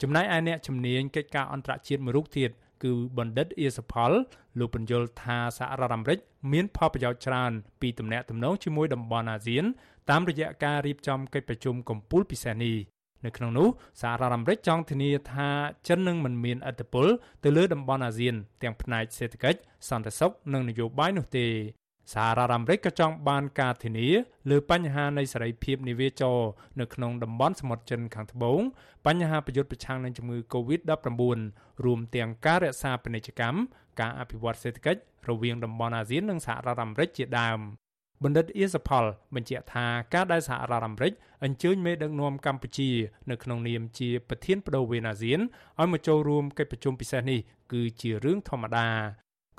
ចំណែកឯអ្នកជំនាញកិច្ចការអន្តរជាតិមួយរូបទៀតគឺបណ្ឌិតអៀសផលលោកបញ្យលថាសហរដ្ឋអាមេរិកមានផលប្រយោជន៍ច្រើនពីទំនាក់ទំនងជាមួយតំបន់អាស៊ានតាមរយៈការរៀបចំកិច្ចប្រជុំកំពូលពិសេសនេះ នៅក្នុងនោះសហរដ្ឋអាមេរិកចង់ធានាថាចិននឹងមិនមានឥទ្ធិពលទៅលើតំបន់អាស៊ាន ទាំងផ្នែកសេដ្ឋកិច្ចសន្តិសុខនិងនយោបាយនោះទេសហរដ្ឋអាមេរិកក៏ចង់បានការធានាលើបញ្ហានៃសេរីភាពនិវាចរនៅក្នុងតំបន់សមុទ្រចិនខាងត្បូងបញ្ហាប្រយុទ្ធប្រឆាំងនឹងជំងឺ Covid-19 រួមទាំងការរក្សាពាណិជ្ជកម្មការអភិវឌ្ឍសេដ្ឋកិច្ចរវាងតំបន់អាស៊ាននិងសហរដ្ឋអាមេរិកជាដើម បណ្ឌិតអៀសផលបញ្ជាក់ថាការដែលសហរដ្ឋអាមេរិកអញ្ជើញមេដឹកនាំកម្ពុជានៅក្នុងនាមជាប្រធានបដូវវេនអាស៊ានឲ្យមកចូលរួមកិច្ចប្រជុំពិសេសនេះគឺជារឿងធម្មតា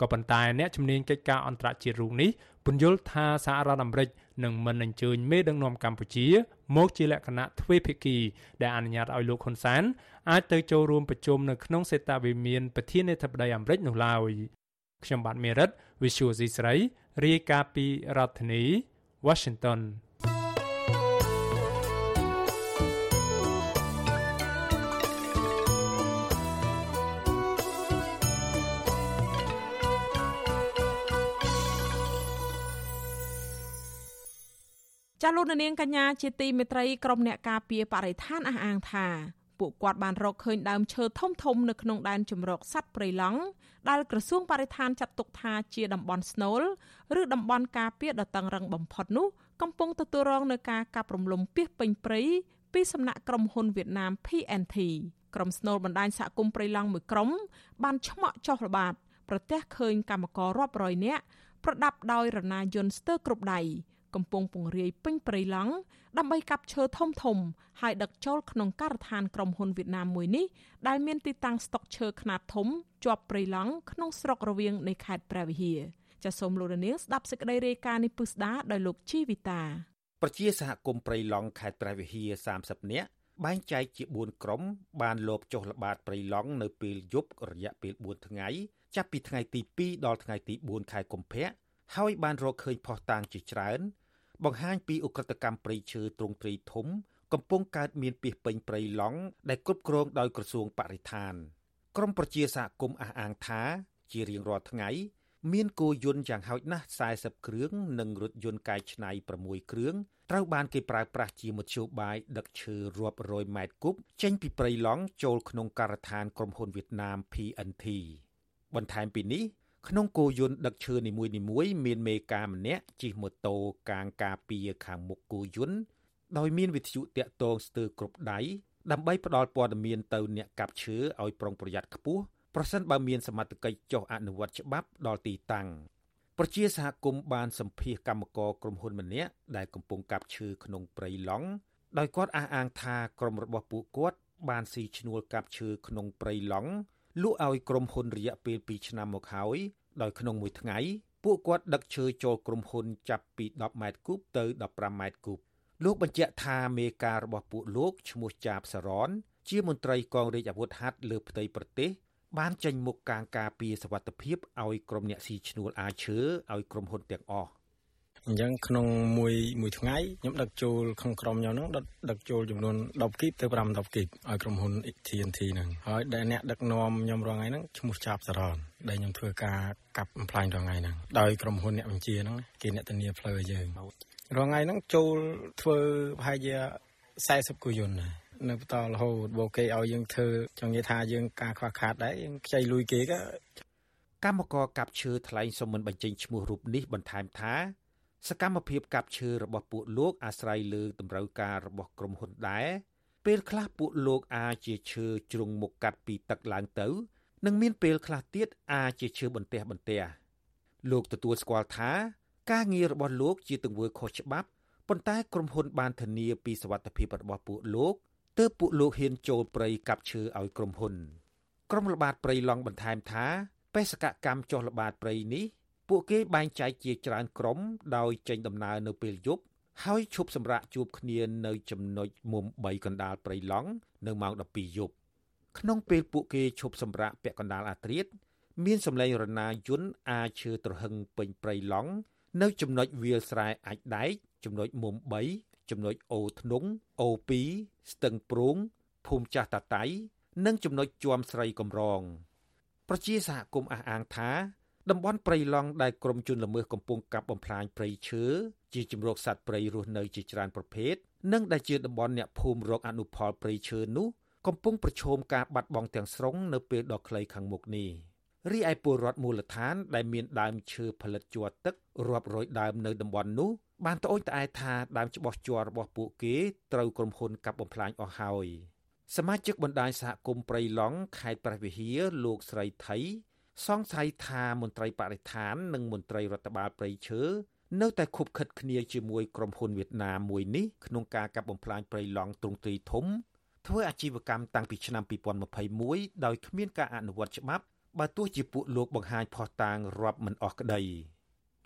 ក៏ប៉ុន្តែអ្នកជំនាញកិច្ចការអន្តរជាតិរូបនេះពន្យល់ថាសហរដ្ឋអាមេរិកនឹងមិនអញ្ជើញមេដឹកនាំកម្ពុជាមកជាលក្ខណៈទ្វេភាគីដែលអនុញ្ញាតឲ្យលោកហ៊ុនសែនអាចទៅចូលរួមប្រជុំនៅក្នុងសេតាវិមានប្រធានាធិបតីអាមេរិកនោះឡើយ ខ្ញុំបាទមេរិត Visual C ស្រីរាយការណ៍ពីរដ្ឋធានី Washington ចាលោកនាងកញ្ញាជាទីមេត្រីក្រុមអ្នកការពារបរិស្ថានអះអាងថា ពួកគាត់បានរកឃើញដើមឈើធំធំនៅក្នុងដែនជម្រកសត្វព្រៃឡង់ដែលក្រសួងបរិស្ថានចាត់ទុកថាជាតំបន់ស្នូលឬតំបន់ការពារដ៏តឹងរ៉ឹងបំផុតនោះកំពុងទទួលរងនឹងការកាប់រំលំពាសពេញព្រៃពីសំណាក់ក្រុមហ៊ុនវៀតណាម PNT ក្រុមស្នូលបណ្ដាញសហគមន៍ព្រៃឡង់មួយក្រុមបានឆ្មក់ចុះល្បាត ប្រទះឃើញកម្មកររាប់រយនាក់ប្រដាប់ដោយរណាយន្តស្ទើរគ្រប់ដៃ កំពុងពង្រាយពេញព្រៃឡង់ដើម្បីកាប់ឈើធំធំហើយដឹកចូលក្នុងការដ្ឋានក្រុមហ៊ុនវៀតណាមមួយនេះដែលមានទីតាំងស្តុកឈើខ្នាតធំជាប់ព្រៃឡង់ក្នុងស្រុករវៀងនៃខេត្តព្រះវិហារចាសសូមលោកនាងស្ដាប់សេចក្តីរាយការណ៍នេះពិស្ដាដោយលោកជីវិតាប្រជាសហគមន៍ព្រៃឡង់ខេត្តព្រះវិហារ30នាក់បែងចែកជា4ក្រុមបានលបចុះល្បាតព្រៃឡង់នៅពេលយប់រយៈពេល4ថ្ងៃចាប់ពីថ្ងៃទី2ដល់ថ្ងៃទី4ខែកុម្ភៈ ហើយបានរកឃើញផុសតាងជាច្រើន បង្ហាញពីអ ுக ្រិតកម្មព្រៃឈើទ្រង់ទ្រីធំ កំពុងកើតមានពីពេញព្រៃឡង់ដែលគ្រប់គ្រងដោយក្រសួងបរិស្ថានក្រមប្រជាសហគមន៍អះអាងថា ជារៀងរាល់ថ្ងៃ មានគោយន្តយ៉ាងហោចណាស់40គ្រឿងនិងរថយន្តកែច្នៃ6គ្រឿងត្រូវបានគេប្រើប្រាស់ជាមធ្យោបាយដឹកឈើរាប់រយម៉ែត្រគប់ចេញពីព្រៃឡង់ចូលក្នុងការដ្ឋានក្រុមហ៊ុនវៀតណាម PNT បន្ថែមពីនេះ ក្នុងគោយន្តដឹកឈើនីមួយៗមានមេការម្នាក់ជិះម៉ូតូកាងការពារខាងមុខគោយន្តដោយមានវិទ្យុតាក់ទងស្ទើរគ្រប់ដៃដើម្បីផ្ដល់ព័ត៌មានទៅអ្នកកាប់ឈើឲ្យប្រុងប្រយ័ត្នខ្ពស់ប្រសិនបើមានសមត្ថកិច្ចចុះអនុវត្តច្បាប់ដល់ទីតាំងប្រជាសហគមន៍បានសម្ភាសកម្មករក្រុមហ៊ុនម្នាក់ដែលកំពុងកាប់ឈើក្នុងព្រៃឡង់ដោយគាត់អះអាងថាក្រុមរបស់ពួកគាត់បានស៊ីឈ្នួលកាប់ឈើក្នុងព្រៃឡង់ លក់ឲ្យក្រុមហ៊ុនរយៈពេល2ឆ្នាំមកហើយដោយក្នុងមួយថ្ងៃពួកគាត់ដឹកឈើចូលក្រុមហ៊ុនចាប់ពី10ម៉ែត្រគូបទៅ15ម៉ែត្រគូបលោកបញ្ជាក់ថាមេការរបស់ពួកលោកឈ្មោះចាបសរនជាមន្ត្រីកងរាជអាវុធហត្ថលើផ្ទៃប្រទេសបានចេញមុខការការពារសវត្ថភាពឲ្យក្រុមអ្នកស៊ីឈ្នួលអាឈើឲ្យក្រុមហ៊ុនទាំងអស់ អញ្ចឹងក្នុងមួយមួយថ្ងៃខ្ញុំដឹកចូលក្នុងក្រុមខ្ញុំហ្នឹងដឹកដឹកចូលចំនួន10គីបទៅ5 10គីបឲ្យក្រុមហ៊ុន TNT ហ្នឹងហើយដែលអ្នកដឹកនាំខ្ញុំរាល់ថ្ងៃហ្នឹងឈ្មោះចាប់សរនដែលខ្ញុំធ្វើការកាប់បំផ្លាញរាល់ថ្ងៃហ្នឹងដោយក្រុមហ៊ុនអ្នកបញ្ជាហ្នឹងគេអ្នកធានាផ្លូវឲ្យយើងរាល់ថ្ងៃហ្នឹងចូលធ្វើប្រហែលជា40គូយន្តដែរនៅបន្តរហូតបូគេឲ្យយើងធ្វើចង់និយាយថាយើងការខ្វះខាតដែរយើងខ្ចីលុយគេក៏កម្មករកាប់ឈើថ្លែងសុំមិនបញ្ចេញឈ្មោះរូបនេះបន្ថែមថា សកម្មភាពកាប់ឈើរបស់ពួកលោកអាស្រ័យលើតម្រូវការរបស់ក្រុមហ៊ុនដែរពេលខ្លះពួកលោកអាចជាឈើជ្រុងមុខកាត់ពីទឹកឡើងទៅនិងមានពេលខ្លះទៀតអាចជាឈើបន្ទះបន្ទះលោកទទួលស្គាល់ថា ការងាររបស់លោកជាទង្វើខុសច្បាប់ប៉ុន្តែក្រុមហ៊ុនបានធានាពីសវត្ថិភាពរបស់ពួកលោកទើបពួកលោកហ៊ានចូលព្រៃកាប់ឈើឲ្យក្រុមហ៊ុនក្រុមល្បាតព្រៃឡង់បន្ថែមថាបេសកកម្មចុះល្បាតព្រៃនេះ ពួកគេបែងចែកជាច្រើនក្រុមដោយចេញដំណើរនៅពេលយប់ហើយឈប់សម្រាកជួបគ្នានៅចំណុចមុំ3កណ្ដាលព្រៃឡង់នៅម៉ោង12យប់ក្នុងពេលពួកគេឈប់សម្រាកពាក់កណ្ដាលអាត្រៀតមានសម្លេងរណាយន្តអាចឈើត្រហឹងពេញព្រៃឡង់នៅចំណុចវាលស្រែអាចដែកចំណុចមុំ3ចំណុចអូធ្នង់អូ2ស្ទឹងព្រូងភូមិចាស់តាតៃនិងចំណុចជាំស្រីកំរង ប្រជាសហគមន៍អះអាងថា តំបន់ព្រៃឡង់ដែលក្រមជនល្មើសកំពុងកាប់បំផ្លាញព្រៃឈើជាជំរកសត្វព្រៃរស់នៅជាច្រើនប្រភេទនិងដែលជាតំបន់អ្នកភូមិរកអនុផលព្រៃឈើនោះកំពុងប្រឈមការបាត់បង់ទាំងស្រុងនៅពេលដ៏ខ្លីខាងមុខនេះរីឯពលរដ្ឋមូលដ្ឋាន ដែលមានដើមឈើផលិតជ័រទឹករាប់រយដើមនៅតំបន់នោះបានត្អូញត្អែថាដើមច្បោះជ័ររបស់ពួកគេត្រូវក្រុមហ៊ុនកាប់បំផ្លាញអស់ហើយសមាជិកបណ្ដាញសហគមន៍ព្រៃឡង់ខេត្តព្រះវិហារលោកស្រីថៃ សង្ស័យថាមន្ត្រីបរិស្ថាននិងមន្ត្រីរដ្ឋបាលព្រៃឈើនៅតែខុបខិតគ្នាជាមួយក្រុមហ៊ុនវៀតណាមមួយនេះក្នុងការកាប់បំផ្លាញព្រៃឡង់ទ្រង់ទ្រីធំធ្វើអាជីវកម្មតាំងពីឆ្នាំ2021ដោយគ្មានការអនុវត្តច្បាប់បើទោះជាពួកលោកបង្ហាញផុសតាងរាប់មិនអស់ក្តី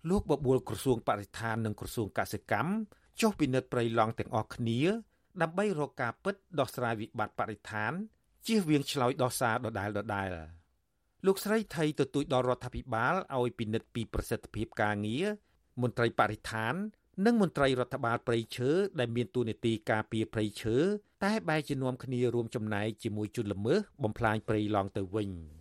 លោកបបួលក្រសួងបរិស្ថាននិងក្រសួងកសិកម្មចុះពិនិត្យព្រៃឡង់ទាំងអស់គ្នា ដើម្បីរកការពិតដោះស្រាយវិបត្តិបរិស្ថានជៀសវាងឆ្លោយដោះសារដដែលដដែល លោកស្រីថៃទទូចដល់រដ្ឋាភិបាលឲ្យពិនិត្យពីប្រសិទ្ធភាពការងារមន្ត្រីបរិស្ថាន និងមន្ត្រីរដ្ឋបាលព្រៃឈើដែលមានតួនាទីការពារព្រៃឈើតែបែរជានាំគ្នារួមចំណែកជាមួយជនល្មើសបំផ្លាញព្រៃឡង់ទៅវិញ។ព្រៃឡង់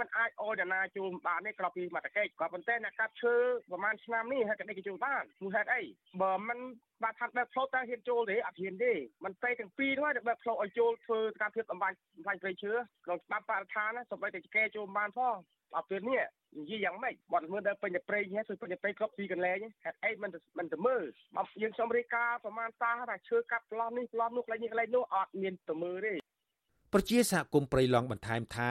มันអាចអូនណាជួលបានទេក្រៅពីមកតកេក៏ប៉ុន្តែអ្នកកាប់ឈើប្រហែលឆ្នាំនេះហេតុតែគេជួលបានព្រោះហេតុអីបើมันបាទថាបែបផ្លូវតើហ៊ានចូលទេអត់ហ៊ានទេมันទៅទាំងពីរហ្នឹងបែបផ្លូវឲ្យចូលធ្វើការភាពអំបញ្ញបំផ្លាញព្រៃឈើក្នុងច្បាប់បរិស្ថានសូម្បីតែគេចូលបានផងអត់ពេលនេះនិយាយយ៉ាងម៉េចបាត់មើលដល់ពេញតែព្រៃហ្នឹងជួយពេញតែព្រៃគ្រប់ទីកន្លែងហេតុអីមិនមិនទៅមើលបើយើងសុំរាយការណ៍ប្រមាណតាថាឈើកាប់ប្លោះនេះប្លោះនោះកន្លែងនេះកន្លែងនោះអត់មានទៅមើលទេប្រជាសហគមន៍ព្រៃឡង់បន្ថែមថា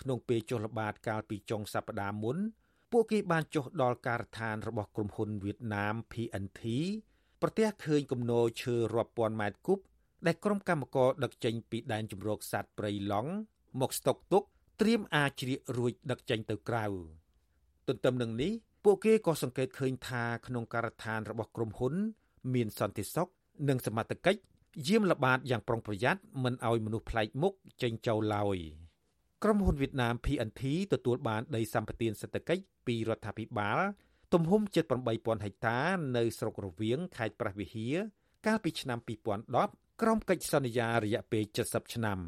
ក្នុងពេលចុះល្បាតកាលពីចុងសប្តាហ៍មុន ពួកគេបានចុះដល់ការដ្ឋានរបស់ក្រុមហ៊ុនវៀតណាម PNT ប្រទះឃើញគំនរឈើរាប់ពាន់ម៉ែត្រគូបដែលក្រុមកម្មករដឹកចេញពីដែនជម្រកសត្វព្រៃឡង់មកស្តុកទុកត្រៀមអាចជ្រៀករួចដឹកចេញទៅក្រៅទន្ទឹមនឹងនេះពួកគេក៏សង្កេតឃើញថាក្នុងការដ្ឋានរបស់ក្រុមហ៊ុន មានសន្តិសុខនិងសមត្ថកិច្ចយាមល្បាតយ៉ាងប្រុងប្រយ័ត្នមិនឲ្យមនុស្សប្លែកមុខចេញចូលឡើយ។ ក្រុមហ៊ុនវៀតណាម PNT ទទួលបានដីសម្បត្តិសេដ្ឋកិច្ចពីរដ្ឋាភិបាល ទំហំជិត8000ហិកតា នៅស្រុករវៀងខេត្តព្រះវិហារកាលពីឆ្នាំ2010ក្រុមកិច្ចសន្យារយៈពេល70ឆ្នាំ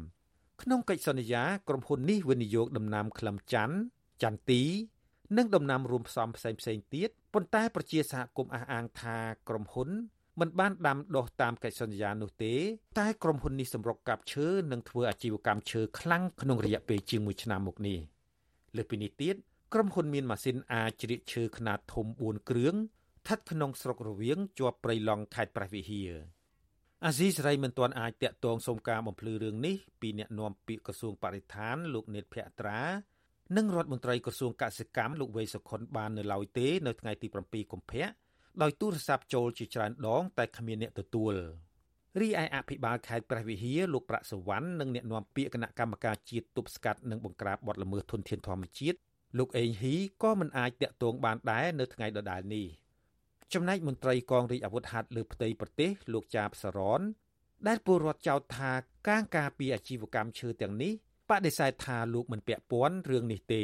ក្នុងកិច្ចសន្យាក្រុមហ៊ុននេះវិនិយោគដំណាំក្លឹមច័ន្ទចន្ទទីនិងដំណាំរួមផ្សំផ្សេងៗទៀតប៉ុន្តែប្រជាសហគមន៍អះអាងថាក្រុមហ៊ុន មិនបានដាំដុះតាមកិច្ចសន្យានោះទេ តែក្រុមហ៊ុននេះសម្រុកកាប់ឈើនិងធ្វើអាជីវកម្មឈើខ្លាំងក្នុងរយៈពេលជាង1ឆ្នាំមកនេះលើសពីនេះទៀតក្រុមហ៊ុនមានម៉ាស៊ីនអាចជ្រៀកឈើខ្នាតធំ4គ្រឿងស្ថិតក្នុងស្រុករវៀងជាប់ព្រៃឡង់ខេត្តព្រះវិហារអាស៊ីសេរីមិនទាន់អាចតាក់ទងសុំការបំភ្លឺរឿងនេះពីអ្នកនាំពាក្យក្រសួងបរិស្ថានលោកនេតភក្ត្រានិងរដ្ឋមន្ត្រីក្រសួងកសិកម្មលោកវេសុខុនបាននៅឡើយទេ នៅថ្ងៃទី7កុម្ភៈ ដោយទូរស័ព្ទចូលជាច្រើនដង តែគ្មានអ្នកទទួលរីឯអភិបាលខេត្តព្រះវិហារលោកប្រាក់សវណ្ណនិងអ្នកនាំពាក្យគណៈកម្មការជាតិទប់ស្កាត់និងបង្ក្រាបបទល្មើសធនធានធម្មជាតិលោកអេងហ៊ីក៏មិនអាចតាក់ទងបានដែរនៅថ្ងៃដដែលនេះចំណែកមន្ត្រីកងរាជអាវុធហត្ថលើផ្ទៃប្រទេសលោកចាបសរនដែលពលរដ្ឋចោទថាកាងការពីអាជីវកម្មឈើទាំងនេះបដិសេធថាលោកមិនពាក់ព័ន្ធរឿងនេះទេ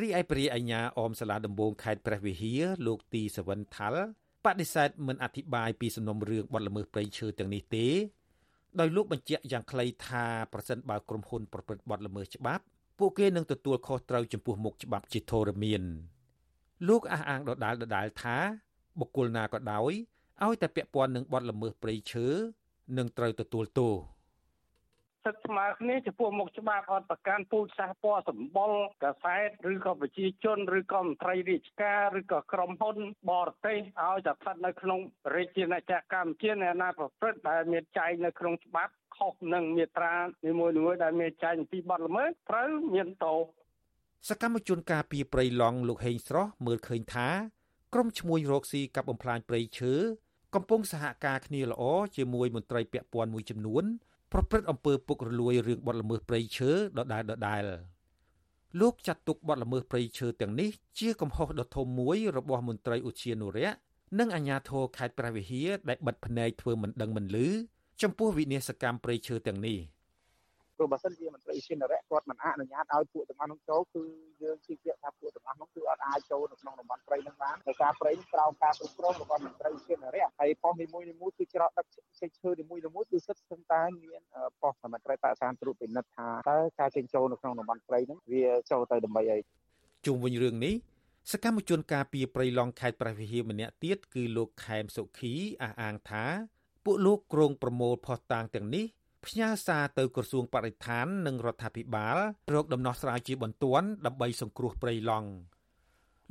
រីឯព្រះអញ្ញាអមសាលាដំបងខេត្តព្រះវិហារលោកទីសវិនថាល់បដិសេធមិនអធិប្បាយពីសំណុំរឿងបទល្មើសព្រៃឈើទាំងនេះទេដោយលោកបញ្ជាក់យ៉ាងខ្លីថាប្រសិនបើក្រុមហ៊ុនប្រព្រឹត្តបទល្មើសច្បាប់ពួកគេនឹងទទួលខុសត្រូវចំពោះមុខច្បាប់ជាធរមានលោកអះអាងដដាលដដាលថាបុគ្គលណាក៏ដោយឲ្យតែពាក់ព័ន្ធនឹងបទល្មើសព្រៃឈើនឹងត្រូវទទួលទោស សិទ្ធិស្មើគ្នាចំពោះមុខច្បាប់អត់ប្រកាន់ពូជសាសន៍ពណ៌សម្បុរកសែតឬក៏ប្រជាជនឬក៏មន្ត្រីរាជការឬក៏ក្រុមហ៊ុនបរទេសឲ្យតែស្ថិតនៅក្នុងរាជាណាចក្រកម្ពុជានៅណាប្រព្រឹត្តដែលមានចែងនៅក្នុងច្បាប់ខុសនឹងមាត្រានីមួយៗដែលមានចែងពីបទល្មើសត្រូវមានទោសសកម្មជនការពីប្រៃឡង់លោកហេងស្រស់មើលឃើញថាក្រុមឈ្មួញរកស៊ីកັບបំផ្លាញព្រៃឈើកំពុងសហការគ្នាល្អជាមួយមន្ត្រីពាក់ព័ន្ធមួយចំនួន ប្រព្រឹត្តអំពើពុករលួយរឿងបទល្មើសព្រៃឈើដដែលដដែលលោកចាត់ទុកបទល្មើសព្រៃឈើទាំងនេះជាកំហុសដ៏ធំមួយរបស់មន្ត្រីឧទ្យានុរក្សនិងអាជ្ញាធរខេត្តព្រះវិហារដែលបិទភ្នែកធ្វើមិនដឹងមិនឮចំពោះវិនាសកម្មព្រៃឈើទាំងនេះ។ ព្រោះបើសិនជាមន្ត្រីឈានរៈគាត់មិនអនុញ្ញាតឲ្យពួកទាំងអស់នោះចូលគឺយើងជឿជាក់ថាពួកទាំងអស់នោះគឺអត់អាចចូលនៅក្នុងតំបន់ព្រៃនឹងបានដោយសារព្រៃក្រោមការគ្រប់គ្រងរបស់មន្ត្រីឈានរៈហើយប៉ុស្តិ៍នីមួយៗគឺច្រកដឹកចេញឈើនីមួយៗគឺសិតស្ទឹងតែមានប៉ុស្តិ៍សមត្ថកិច្ចបរិស្ថានត្រួតពិនិត្យថាតើការចេញចូលនៅក្នុងតំបន់ព្រៃហ្នឹងវាចូលទៅដើម្បីអីជុំវិញរឿងនេះសកម្មជនការពីប្រៃឡង់ខេត្តព្រះវិហារម្នាក់ទៀតគឺលោកខែមសុខីអះអាងថា ពួកលោកគ្រងប្រមូលផុសតាងទាំងនេះ ផ្ញើសារទៅក្រសួងបរិស្ថាននិងរដ្ឋាភិបាលរកដំណោះស្រាយជាបន្ទាន់ដើម្បីសង្គ្រោះព្រៃឡង់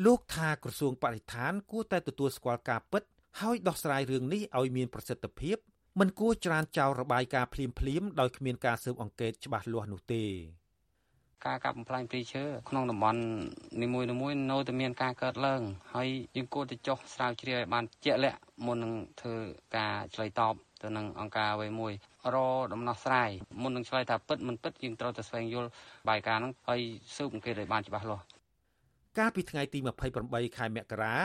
លោកថាក្រសួងបរិស្ថានគួរតែទទួលស្គាល់ការពិតហើយដោះស្រាយរឿងនេះឲ្យមានប្រសិទ្ធភាពមិនគួរច្រានចោលរបាយការណ៍ភ្លាមភ្លាមដោយគ្មានការស៊ើបអង្កេតច្បាស់លាស់នោះទេការកាប់បំផ្លាញព្រៃឈើក្នុងតំបន់នីមួយៗនៅតែមានការកើតឡើងហើយយើងគួរតែចុះស្រាវជ្រាវឲ្យបានជាក់លាក់មុននឹងធ្វើការឆ្លើយតប ទៅនឹងអង្គការអ្វីមួយរដំណោះស្រាយមុននឹងឆ្លើយថាពិតមិនពិតយើងត្រូវតែស្វែងយល់បាយការហ្នឹងហើយស៊ើបអង្កេតឲ្យបានច្បាស់លាស់កាលពីថ្ងៃទី28ខែមករា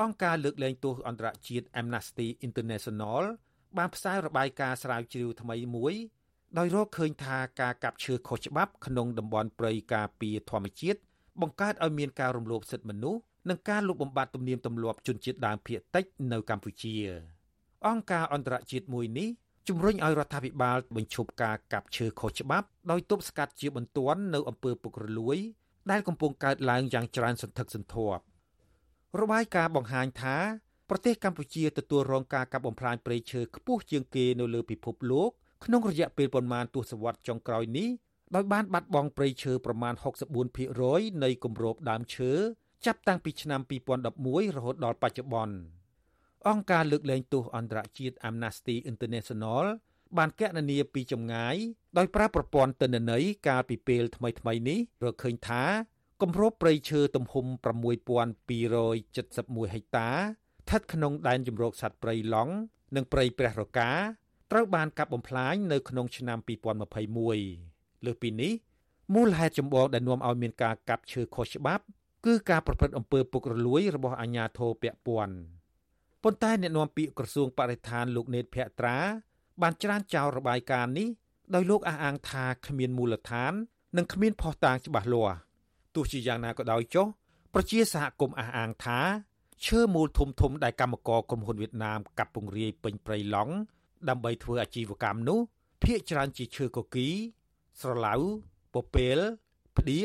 អង្គការលើកលែងទោសអន្តរជាតិ Amnesty International បានផ្សាយរបាយការណ៍ស្រាវជ្រាវថ្មីមួយដោយរកឃើញថាការកាប់ឈើខុសច្បាប់ក្នុងតំបន់ព្រៃការពារធម្មជាតិបង្កើតឲ្យមានការរំលោភសិទ្ធិមនុស្សនិងការលុបបំបាត់ទំនៀមទម្លាប់ជនជាតិដើមភាគតិចនៅកម្ពុជា អង្គការអន្តរជាតិមួយនេះជំរុញឲ្យរដ្ឋាភិបាលបញ្ឈប់ការកាប់ឈើខុសច្បាប់ដោយទប់ស្កាត់ជាបន្ទាន់នៅអំពើពុករលួយ ដែលកំពុងកើតឡើងយ៉ាងច្រើនសន្ធឹកសន្ធាប់របាយការណ៍បង្ហាញថាប្រទេសកម្ពុជាទទួលរងការកាប់បំផ្លាញព្រៃឈើខ្ពស់ជាងគេនៅលើពិភពលោកក្នុងរយៈពេលប្រមាណទសវត្សរ៍ចុងក្រោយនេះដោយបានបាត់បង់ព្រៃឈើប្រមាណ64%នៃគម្របដើមឈើចាប់តាំងពីឆ្នាំ2011រហូតដល់បច្ចុប្បន្ន អង្គការលើកលែងទោសអន្តរជាតិ Amnesty International បានកណនាពីចម្ងាយដោយប្រើប្រព័ន្ធទិន្នន័យកាលពីពេលថ្មីៗនេះរកឃើញថាគម្របព្រៃឈើទំហំ6271ហិកតាស្ថិតក្នុងដែនជម្រកសត្វព្រៃឡង់និងព្រៃព្រះរកាត្រូវបានកាប់បំផ្លាញនៅក្នុងឆ្នាំ2021លើសពីនេះមូលហេតុចម្បងដែលនាំឲ្យមានការកាប់ឈើខុសច្បាប់ គឺការប្រព្រឹត្តអំពើពុករលួយរបស់អាជ្ញាធរពាក់ព័ន្ធ ប៉ុន្តែអ្នកនាំពាក្យក្រសួងបរិស្ថានលោកនេតភក្ត្រា បានច្រានចោលរបាយការណ៍នេះដោយលោកអះអាងថាគ្មានមូលដ្ឋាន និងគ្មានភស្តុតាងច្បាស់លាស់ទោះជាយ៉ាងណាក៏ដោយចុះប្រជាសហគមន៍អះអាងថាឈើមូលធំធំដែលកម្មករក្រុមហ៊ុនវៀតណាមកាប់ពង្រាយពេញព្រៃឡង់ដើម្បីធ្វើអាជីវកម្មនោះភាគច្រើនជាឈើកគី ស្រឡៅពពេលផ្ដៀក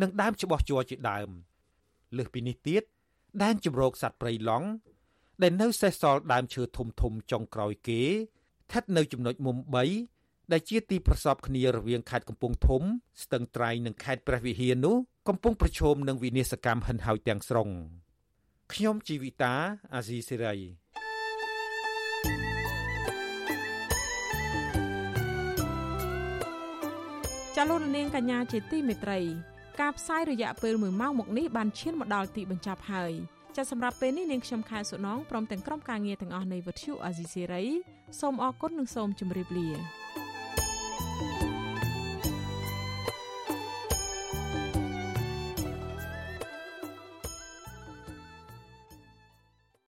និងដើមច្បោះជ័រជាដើមលើសពីនេះទៀតដែនជំរកសត្វព្រៃឡង់ ដែលនៅសេសសល់ដើមឈើធំធំចុងក្រោយគេស្ថិតនៅចំណុចមុំ3ដែលជាទីប្រសពគ្នារវាងខេត្តកំពង់ធំ ស្ទឹងត្រែងនិងខេត្តព្រះវិហារនោះកំពុងប្រឈមនឹងវិនាសកម្មហិនហោចទាំងស្រុងខ្ញុំជីវិតាអាស៊ីសេរីចាលោកនាងកញ្ញាជាទីមេត្រី ការផ្សាយរយៈពេល1ម៉ោងមកនេះបានឈានមកដល់ទីបញ្ចប់ហើយ ចាសសម្រាប់ពេលនេះនាងខ្ញុំខែសុណងព្រមទាំងក្រុមការងារទាំងអស់នៃវិទ្យុអាស៊ីសេរីសូមអរគុណនិងសូមជម្រាបលា